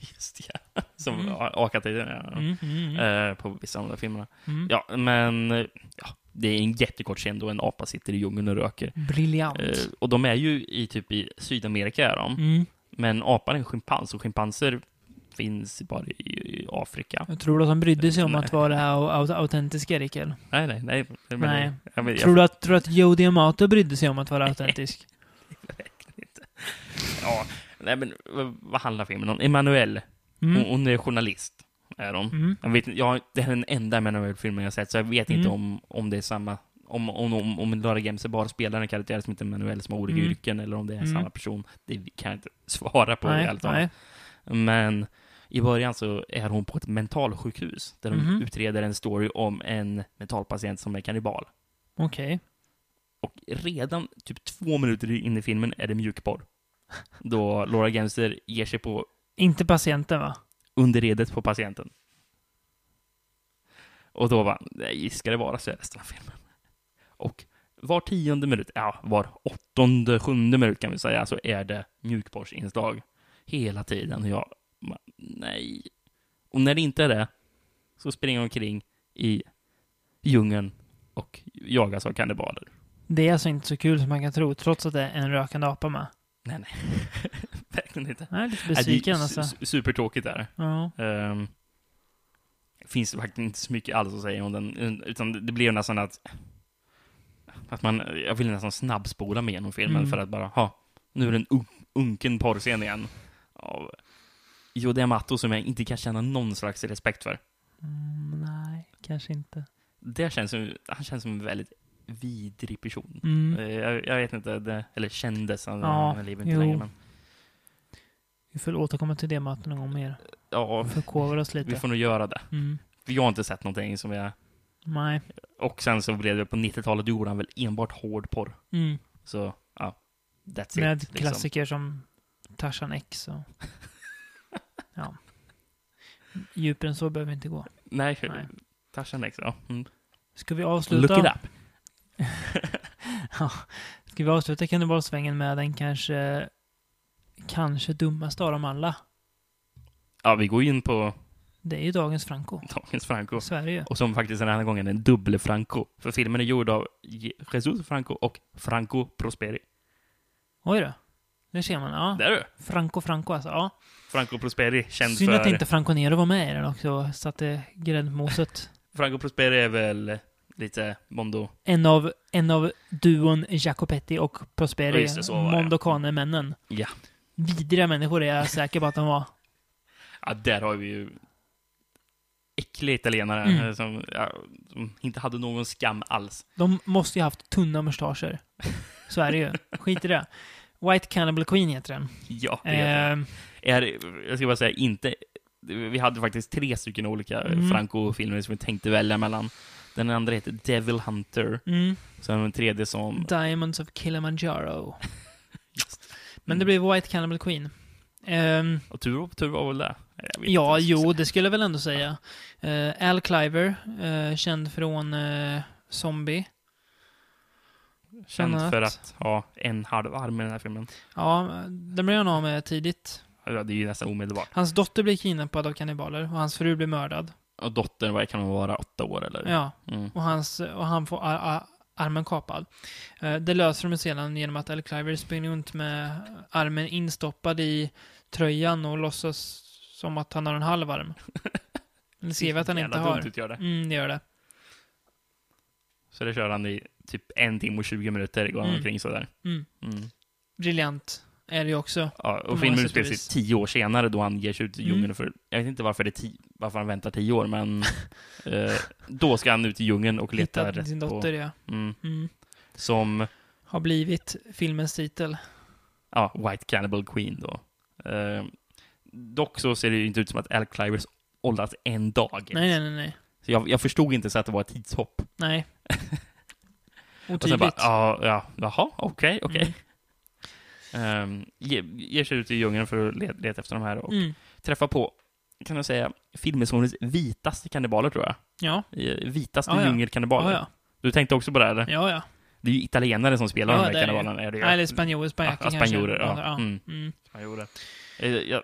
Just ja. Som Mm. mm. Akat-tiden, ja. Mm, mm. Eh, på vissa där filmerna. Mm. Ja, men ja, det är en jättekort scen då en apa sitter i djungeln och röker. Briljant. Eh, och de är ju i typ i Sydamerika är de. Mm. Men apan är en schimpans och schimpanser finns bara i, i Afrika. Jag tror du att han brydde sig om Nej. att vara au- au- autentisk, Erik? eller? Nej, nej, nej. Men, Nej. Jag, men, Tror du att, tror att Joe Diamato brydde sig om att vara autentisk? Ja, nej men vad, handlar filmen om? Emanuel, Mm. hon, hon är journalist. Är hon. Mm. Jag vet, inte- jag, det här är den enda Emanuel-filmen jag har sett, så jag vet inte Mm. om, om det är samma... Om, om, om, om Lara Gemser bara spelar en karaktär som heter Emanuel som har olika Mm. yrken, eller om det är Mm. samma person. Det kan jag inte svara på i Nej, allt fall. nej. Men i början så är hon på ett mentalsjukhus, där de Mhm. utreder en story om en mentalpatient som är kannibal. Okej. Och redan typ två minuter in i filmen är det mjukporr. Då Laura Gemser ger sig på Inte patienten, va? underredet på patienten. Och då var nej, ska det vara så här resten av filmen? Och var tionde minut, ja, var åttonde, sjunde minut kan vi säga, så är det mjukporrsinslag. Hela tiden. Och jag, nej. Och när det inte är det, så springer de omkring i djungeln och jagas av kannibaler. Det är alltså inte så kul som man kan tro, trots att det är en rökande apa med. Nej, nej. Verkligen inte. Jag är lite Nej, det är besviken alltså. su- Supertråkigt är det. Ja. Um, finns det faktiskt inte så mycket alls att säga om den, utan det blir nästan att, att man, jag vill nästan snabbspola med genom filmen Mm. för att bara, ha, nu är det en un, unken porrscen igen. Av Joe D'Amato som jag inte kan känna någon slags respekt för. Mm, nej, kanske inte. Det känns som, han känns som en väldigt vidrig person. Mm. Eh, Jag, jag vet inte, det, eller kändes, han, Ja, lever inte jo. längre. Men, Vi får återkomma till det maten någon gång mer. ja, Förkovra oss vi lite. får nog göra det. Mm. Jag har inte sett någonting som jag Nej. Och sen så blev det på 90-talet gjorde han väl enbart hårdporr. Mm. Så, ja. That's Med it. Liksom. klassiker som Tarzan X och... ja. Djupare än så behöver vi inte gå. Nej, Nej. Tarzan ja. Mm. Ska vi avsluta? Look it up. ja. Ska vi avsluta kannibalsvängen med den kanske... Kanske dummaste av dem alla. Ja, vi går in på Det är ju dagens Franco. dagens Franco. Ju. Och som faktiskt den här gången är en dubbel Franco. För filmen är gjord av Je- Jesus Franco och Franco Prosperi. Oj då. Det ser man. Ja. Det är du. Franco Franco alltså. Ja. Franco Prosperi, känd Synd för... att inte Franco Nero var med i den också. Satte grädde på moset. Franco Prosperi är väl lite Mondo... En av, en av duon Jacopetti och Ja, Prosperi, det. Mondocane-männen. Ja. Vidriga människor är jag säker på att de var. Ja, där har vi ju äckliga italienare Mm. eh, som, ja, som inte hade någon skam alls. De måste ju haft tunna mustascher. Så är det ju. Skit i det. White Cannibal Queen heter den. Ja, det är, Eh, är Jag ska bara säga, inte... Vi hade faktiskt tre stycken olika Mm. Franco-filmer som vi tänkte välja mellan. Den andra heter Devil Hunter. mm, Sen den tredje som... Diamonds of Kilimanjaro. Men det blev White Cannibal Queen. Ehm, Och tur, tur var väl det? Ja, jo, det skulle jag väl ändå säga. Eh, Al Cliver, eh, känd från eh, Zombie. Känd för att ha en halv arm i den här filmen. Ja, den blev han av med tidigt. Ja, det är ju nästan omedelbart. Hans dotter blev kidnappad av kannibaler och hans fru blev mördad. Och dottern, vad kan hon vara, åtta år eller? Ja, Mm. och, hans, och han får ar- ar- armen kapad. Eh, det löser de sedan genom att Al Cliver springer runt med armen instoppad i tröjan och låtsas som att han har en halv arm. Eller ser vi att han inte har. dumt gör det. Mm, det gör det. Så det kör han i typ en timme och 20 minuter, går han Mm. omkring sådär. Mm. Mm. Briljant är det ju också. Ja, På och filmen utspelar sig tio år senare då han ger sig ut i Mm. djungeln för, jag vet inte varför, det tio, varför han väntar tio år, men eh, då ska han ut i djungeln och leta Hittat rätt sin på, dotter, ja. mm, Mm. som, Har blivit filmens titel. ja, White Cannibal Queen då. Eh, dock så ser det ju inte ut som att Al Clivers åldrats en dag. Nej, nej, nej, nej. Så jag, jag förstod inte så att det var ett tidshopp. Nej. Och sen bara, Otydligt. ja, ja, jaha, okej, okej. Mm. Ehm, ge, ger sig ut i djungeln för att leta, leta efter de här och Mm. träffa på, kan jag säga, filmhistoriens vitaste kannibaler tror jag. Ja. Vitaste Ja, ja. djungelkannibaler. Ja, ja. Du tänkte också på det eller? Ja, ja. Det är ju italienare som spelar Ja, de här kannibalerna. Är det ju. Eller spanjorer, ja, kanske. spanjorer, ja. ja. Mm. Mm. Spanjorer. Eh, ja.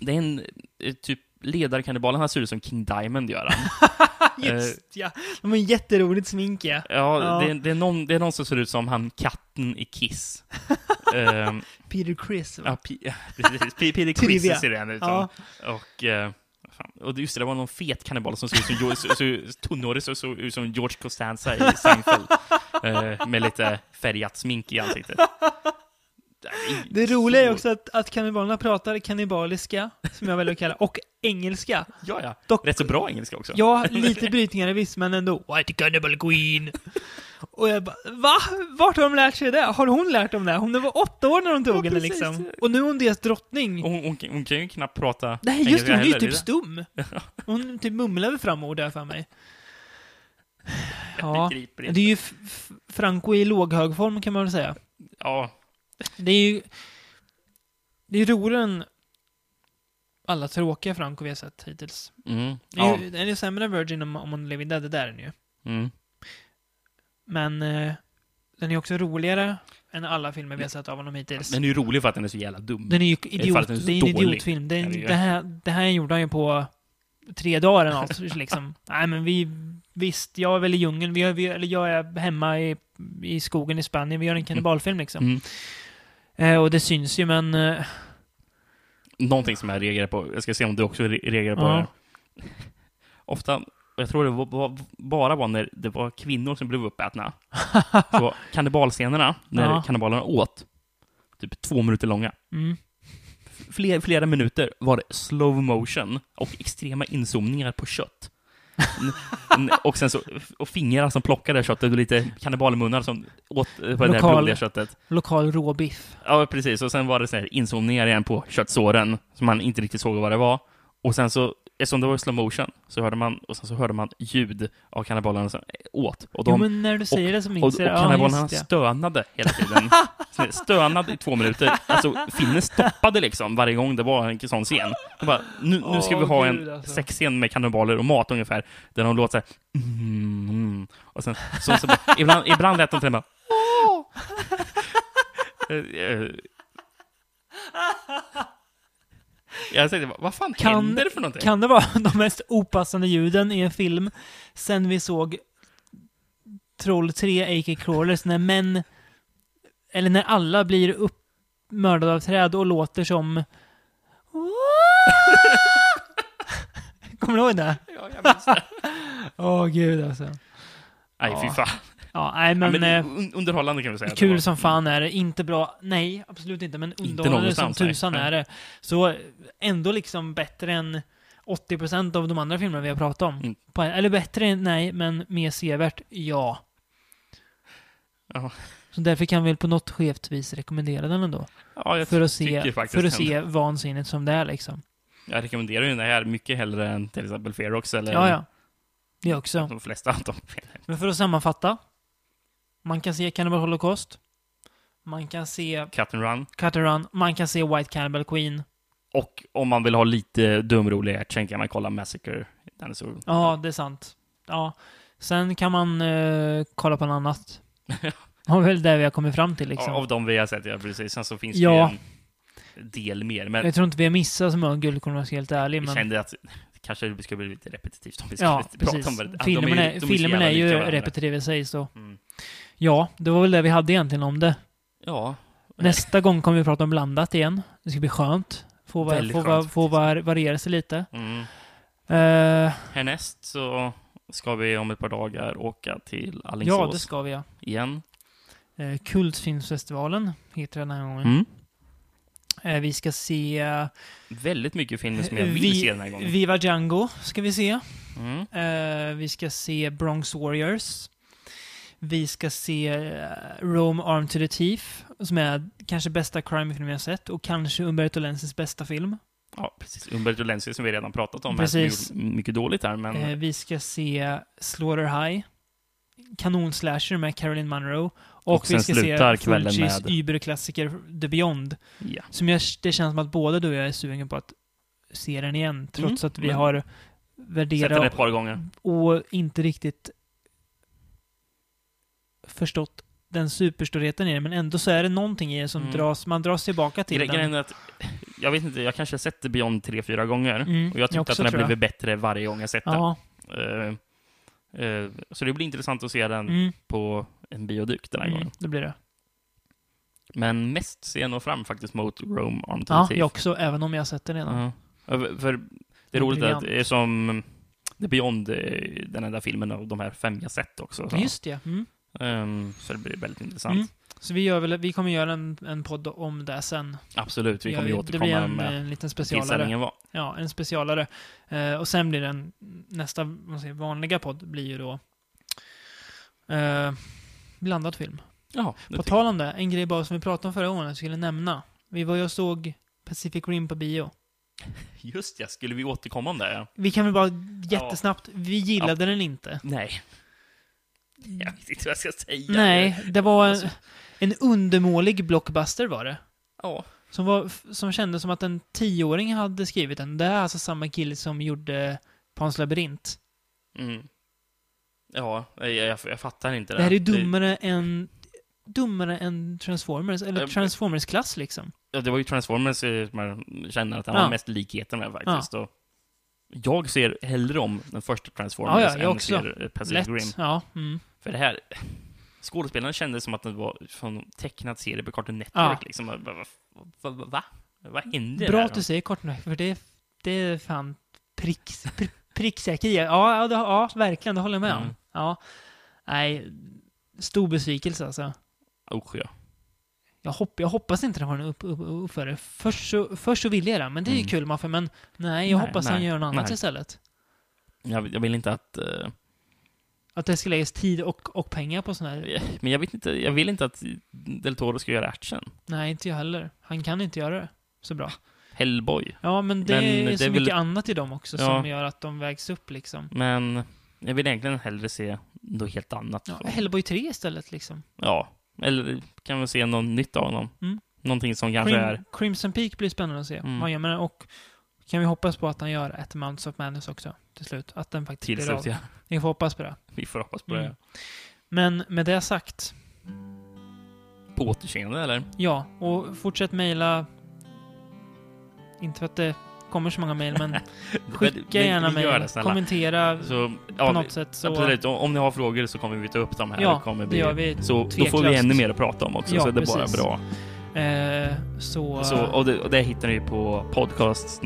Det är en, eh, typ, ledarkannibalen, han ser ut som King Diamond gör han. Just ja. De har jätteroligt smink ja. Ja, Ja. Det, är, det, är någon, det är någon som ser ut som han katten i Kiss. Ehm, Peter Chris. Ja, Va? P- ja, precis. P- Peter Trivia. Quiz ser den ut som. Ja. Och, eh, fan. och just det, det var någon fet kannibal som såg ut som, Jo- så, så, tunnhårig, så såg ut som George Costanza i Seinfeld. eh, med lite färgat smink i ansiktet. Det roliga är så- också att, att kannibalerna pratar kannibaliska, som jag väljer att kalla, och engelska. Ja, ja. Dock- Rätt så bra engelska också. Ja, lite brytningar visst, men ändå. White Cannibal Queen. Och jag bara, va? Vart har de lärt sig det? Har hon lärt dem det? Hon var åtta år när de tog Ja, henne liksom. Och nu är hon deras drottning. Och hon, hon, kan- hon kan ju knappt prata Nej, just det, hon är ju typ stum. Hon typ mumlar väl fram ord där för mig. Ja, det är ju Franco i låghög form kan man väl säga. Ja, Det är ju... Det är roligare än alla tråkiga Franco vi har sett hittills. mm. Det är ja. ju, den är sämre än Virgin om, om man lever dead, det där är den ju. Mm. Men eh, den är också roligare än alla filmer vi har sett av honom hittills. Den är ju rolig för att den är så jävla dum. Den är ju idiot, den är det är en dålig. idiotfilm. Det, Ja, det här, det här gjorde han ju på tre dagar eller något, liksom. Nej men vi, visst, jag är väl i djungeln, vi, vi, eller jag är hemma i, i skogen i Spanien, vi gör en kannibalfilm liksom. Mm. Eh, och det syns ju men... Eh, Någonting som jag reagerar på, jag ska se om du också re- reagerar på Ja. det. Ofta, jag tror det var, var, bara var när det var kvinnor som blev uppätna. Så kannibalscenerna, när Ja. kannibalerna åt, typ två minuter långa. mm. Fler, flera minuter var det slow motion och extrema inzoomningar på kött. Och sen så, och fingrar som plockade köttet och lite kannibalmunnar som åt eh, på det där Lokal- blodiga köttet. Lokal råbiff. Ja, precis. Och sen var det så här inzoomningar igen på köttsåren, som man inte riktigt såg vad det var. Och sen så, eftersom det var i slow motion, så hörde man, och sen så hörde man ljud av kannibalerna som åt. Och Jo de, men när du säger det så och, minns och jag det. Ja, kannibalerna det. stönade hela tiden. Så här, stönade i två minuter. Alltså, filmen stoppade liksom varje gång det var en sån scen. De bara, nu, nu ska vi Åh, ha gud, en alltså. sexscen med kannibaler och mat ungefär, där de låter såhär mm, mm. Och sen, så, så bara, ibland, ibland lät de till och med. Jag tänkte, vad fan Kan- händer det för någonting? Kan det vara de mest opassande ljuden i en film sen vi såg Troll 3 A.K. Crawlers när män, eller när alla blir upp, mördad av träd och låter som... Kommer du ihåg det? Ja, jag minns det. Åh gud alltså. Nej, fy fan. Ja, nej Men, men... men eh, un- underhållande kan vi säga. Kul som fan är det. Inte bra. Nej, absolut inte. Men underhållande som någonstans, nej. tusan Nej. är det. Så ändå liksom bättre än 80% av de andra filmerna vi har pratat om. Mm. På, eller bättre än, nej, men mer sevärt, ja. Ja. Så därför kan vi på något skevt vis rekommendera den ändå. Ja, jag För att se, för att ändå. se vansinnigt som det är liksom. Jag rekommenderar ju den här mycket hellre än till exempel Ferox eller Ja, ja. Det också. de flesta av dem. Men för att sammanfatta. Man kan se Cannibal Holocaust. Man kan se Cut and Run. Cut and Run. Man kan se White Cannibal Queen. Och om man vill ha lite dumrolig action kan man kolla Massacre. Den är så... Ja, det är sant. Ja. Sen kan man eh, kolla på något annat. Det var väl det vi har kommit fram till liksom. Av de vi har sett, ja precis. Sen så finns Ja. det ju en del mer. Men Jag tror inte vi har missat så många guldkorn om jag ska vara helt ärlig. Men... kände att det kanske skulle bli lite repetitivt om vi Ja, skulle prata precis. om det. Ja, de Filmen är, de så filmen är ju repetitiv i sig, så Mm. Ja, det var väl det vi hade egentligen om det. Ja. Nästa gång kommer vi prata om blandat igen. Det ska bli skönt. Få, va, Väldigt få, skönt va, få var, variera sig lite. Mm. Eh, Härnäst så ska vi om ett par dagar åka till Alingsås ja, det ska vi ja. igen. Uh, Kultfilmsfestivalen heter den här gången. Mm. Eh, vi ska se... eh, Väldigt mycket filmer som jag vill Vi- se den här gången. Viva Django ska vi se. Mm. Vi ska se Bronx Warriors. Vi ska se eh, Rome Armed to the Teeth, som är kanske bästa crime-film jag sett, och kanske Umberto Lenzis bästa film. Ja, precis. Umberto Lenzi som vi redan pratat om. Precis. Här, mycket dåligt här, men... Eh, vi ska se Slaughter High, kanonslasher med Caroline Munro. Och, Och vi ska se Fulcis med- überklassiker The Beyond. ja. Som jag, det känns som att både du och jag är sugen på att se den igen, trots Mm, att vi har Sett den värderat ett par gånger. och inte riktigt förstått den superstorheten i det, men ändå så är det någonting i det som Mm. dras, man dras tillbaka till Gre- den. Grejen är att, jag vet inte, jag kanske har sett The Beyond tre, fyra gånger. Mm, och jag tyckte jag att den har blivit bättre varje gång jag sett Ja, den. Eh, eh, så det blir intressant att se den mm, på en bioduk den här mm, gången. det blir det. Men mest ser jag nog fram faktiskt mot Rome Armed Ja, jag också, även om jag har sett den redan. Ja. För- För det är roligt att det är som The Beyond, är den enda filmen av de här fem jag sett också. Så, Just det. Mm. Ehm, så det blir väldigt intressant. Mm. Så vi, gör väl, vi kommer göra en, en podd om det sen. Absolut, vi kommer ju Det återkomma blir en, med en liten specialare. var. Ja, en specialare. Eh, och sen blir den nästa vad säger, vanliga podd blir ju då eh, blandad film. Ja, det På tal om det, en grej bara som vi pratade om förra gången, jag skulle nämna. Vi var ju och såg Pacific Rim på bio. Just ja, skulle vi återkomma om det? Ja. Vi kan väl bara jättesnabbt, vi gillade den inte. Nej. Jag vet inte vad jag ska säga. Nej, det var en, Alltså- en undermålig blockbuster var det. Ja. Som, var, som kändes som att en tioåring hade skrivit den. Det är alltså samma kille som gjorde Pans labyrint. Mm. Ja, jag, jag, jag fattar inte det. Det här är dummare än dummare än Transformers, eller Jag- Transformers-klass liksom. Ja, det var ju Transformers eh, man känner att han Ja. har mest likheter med faktiskt. Och jag ser hellre om den första Transformers Ja, ja, jag än också. ser Pacific Lätt. Rim. Ja. Mm. För det här, skådespelaren kändes som att det var från tecknad serie på Cartoon Network. Ja. Liksom. Va, va, va, va, va? Vad händer Bra här? att du säger kortnäck, för det, det är fan prick, prick, pricksäker. Ja, ja, ja, verkligen. Det håller jag med om. Mm. Ja. Nej, stor besvikelse alltså. Usch, ja. Jag, hopp, jag hoppas inte den har en upp, upp, uppförare. Först så, först så vill jag det, men det är ju Mm. kul Maffe, men nej, jag Nej, hoppas han nej, gör något annat nej. istället. Jag, jag vill inte att... eh, Att det ska läggas tid och, och pengar på sån här. men jag vet inte, jag vill inte att Del Toro ska göra action. Nej, inte jag heller. Han kan inte göra det så bra. Hellboy. Ja, men det Men är det så är väl- mycket annat i dem också Ja. som gör att de vägs upp liksom. Men jag vill egentligen hellre se något helt annat. Ja, Hellboy 3 istället liksom. Ja, eller kan vi se något nytt av honom. Mm. Någonting som kanske Crim, är... Crimson Peak blir spännande att se. Mm. Vad han gör. Och kan vi hoppas på att han gör ett Mounts of Madness också till slut. Att den faktiskt Till slut, ja. Vi får hoppas på det. Vi får hoppas på Mm. det. Men med det sagt, På återseende, eller? ja. Och fortsätt mejla. Inte för att det kommer så många mejl, men skicka gärna mejl, kommentera så, ja, på något vi, sätt. Så. Absolut, om ni har frågor så kommer vi ta upp dem här. Ja, kommer bli, det gör vi. Så, då får vi ännu mer att prata om också, ja, så är det precis. bara bra. Eh, så, så, och, det, och det hittar ni på podcast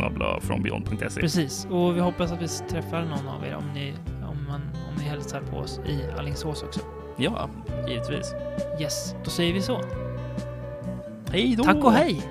beyond.se. Precis, och vi hoppas att vi träffar någon av er om ni, om man, om ni hälsar på oss i Allingsås också. Ja, givetvis. Yes, då säger vi så. Hej då! Tack och hej!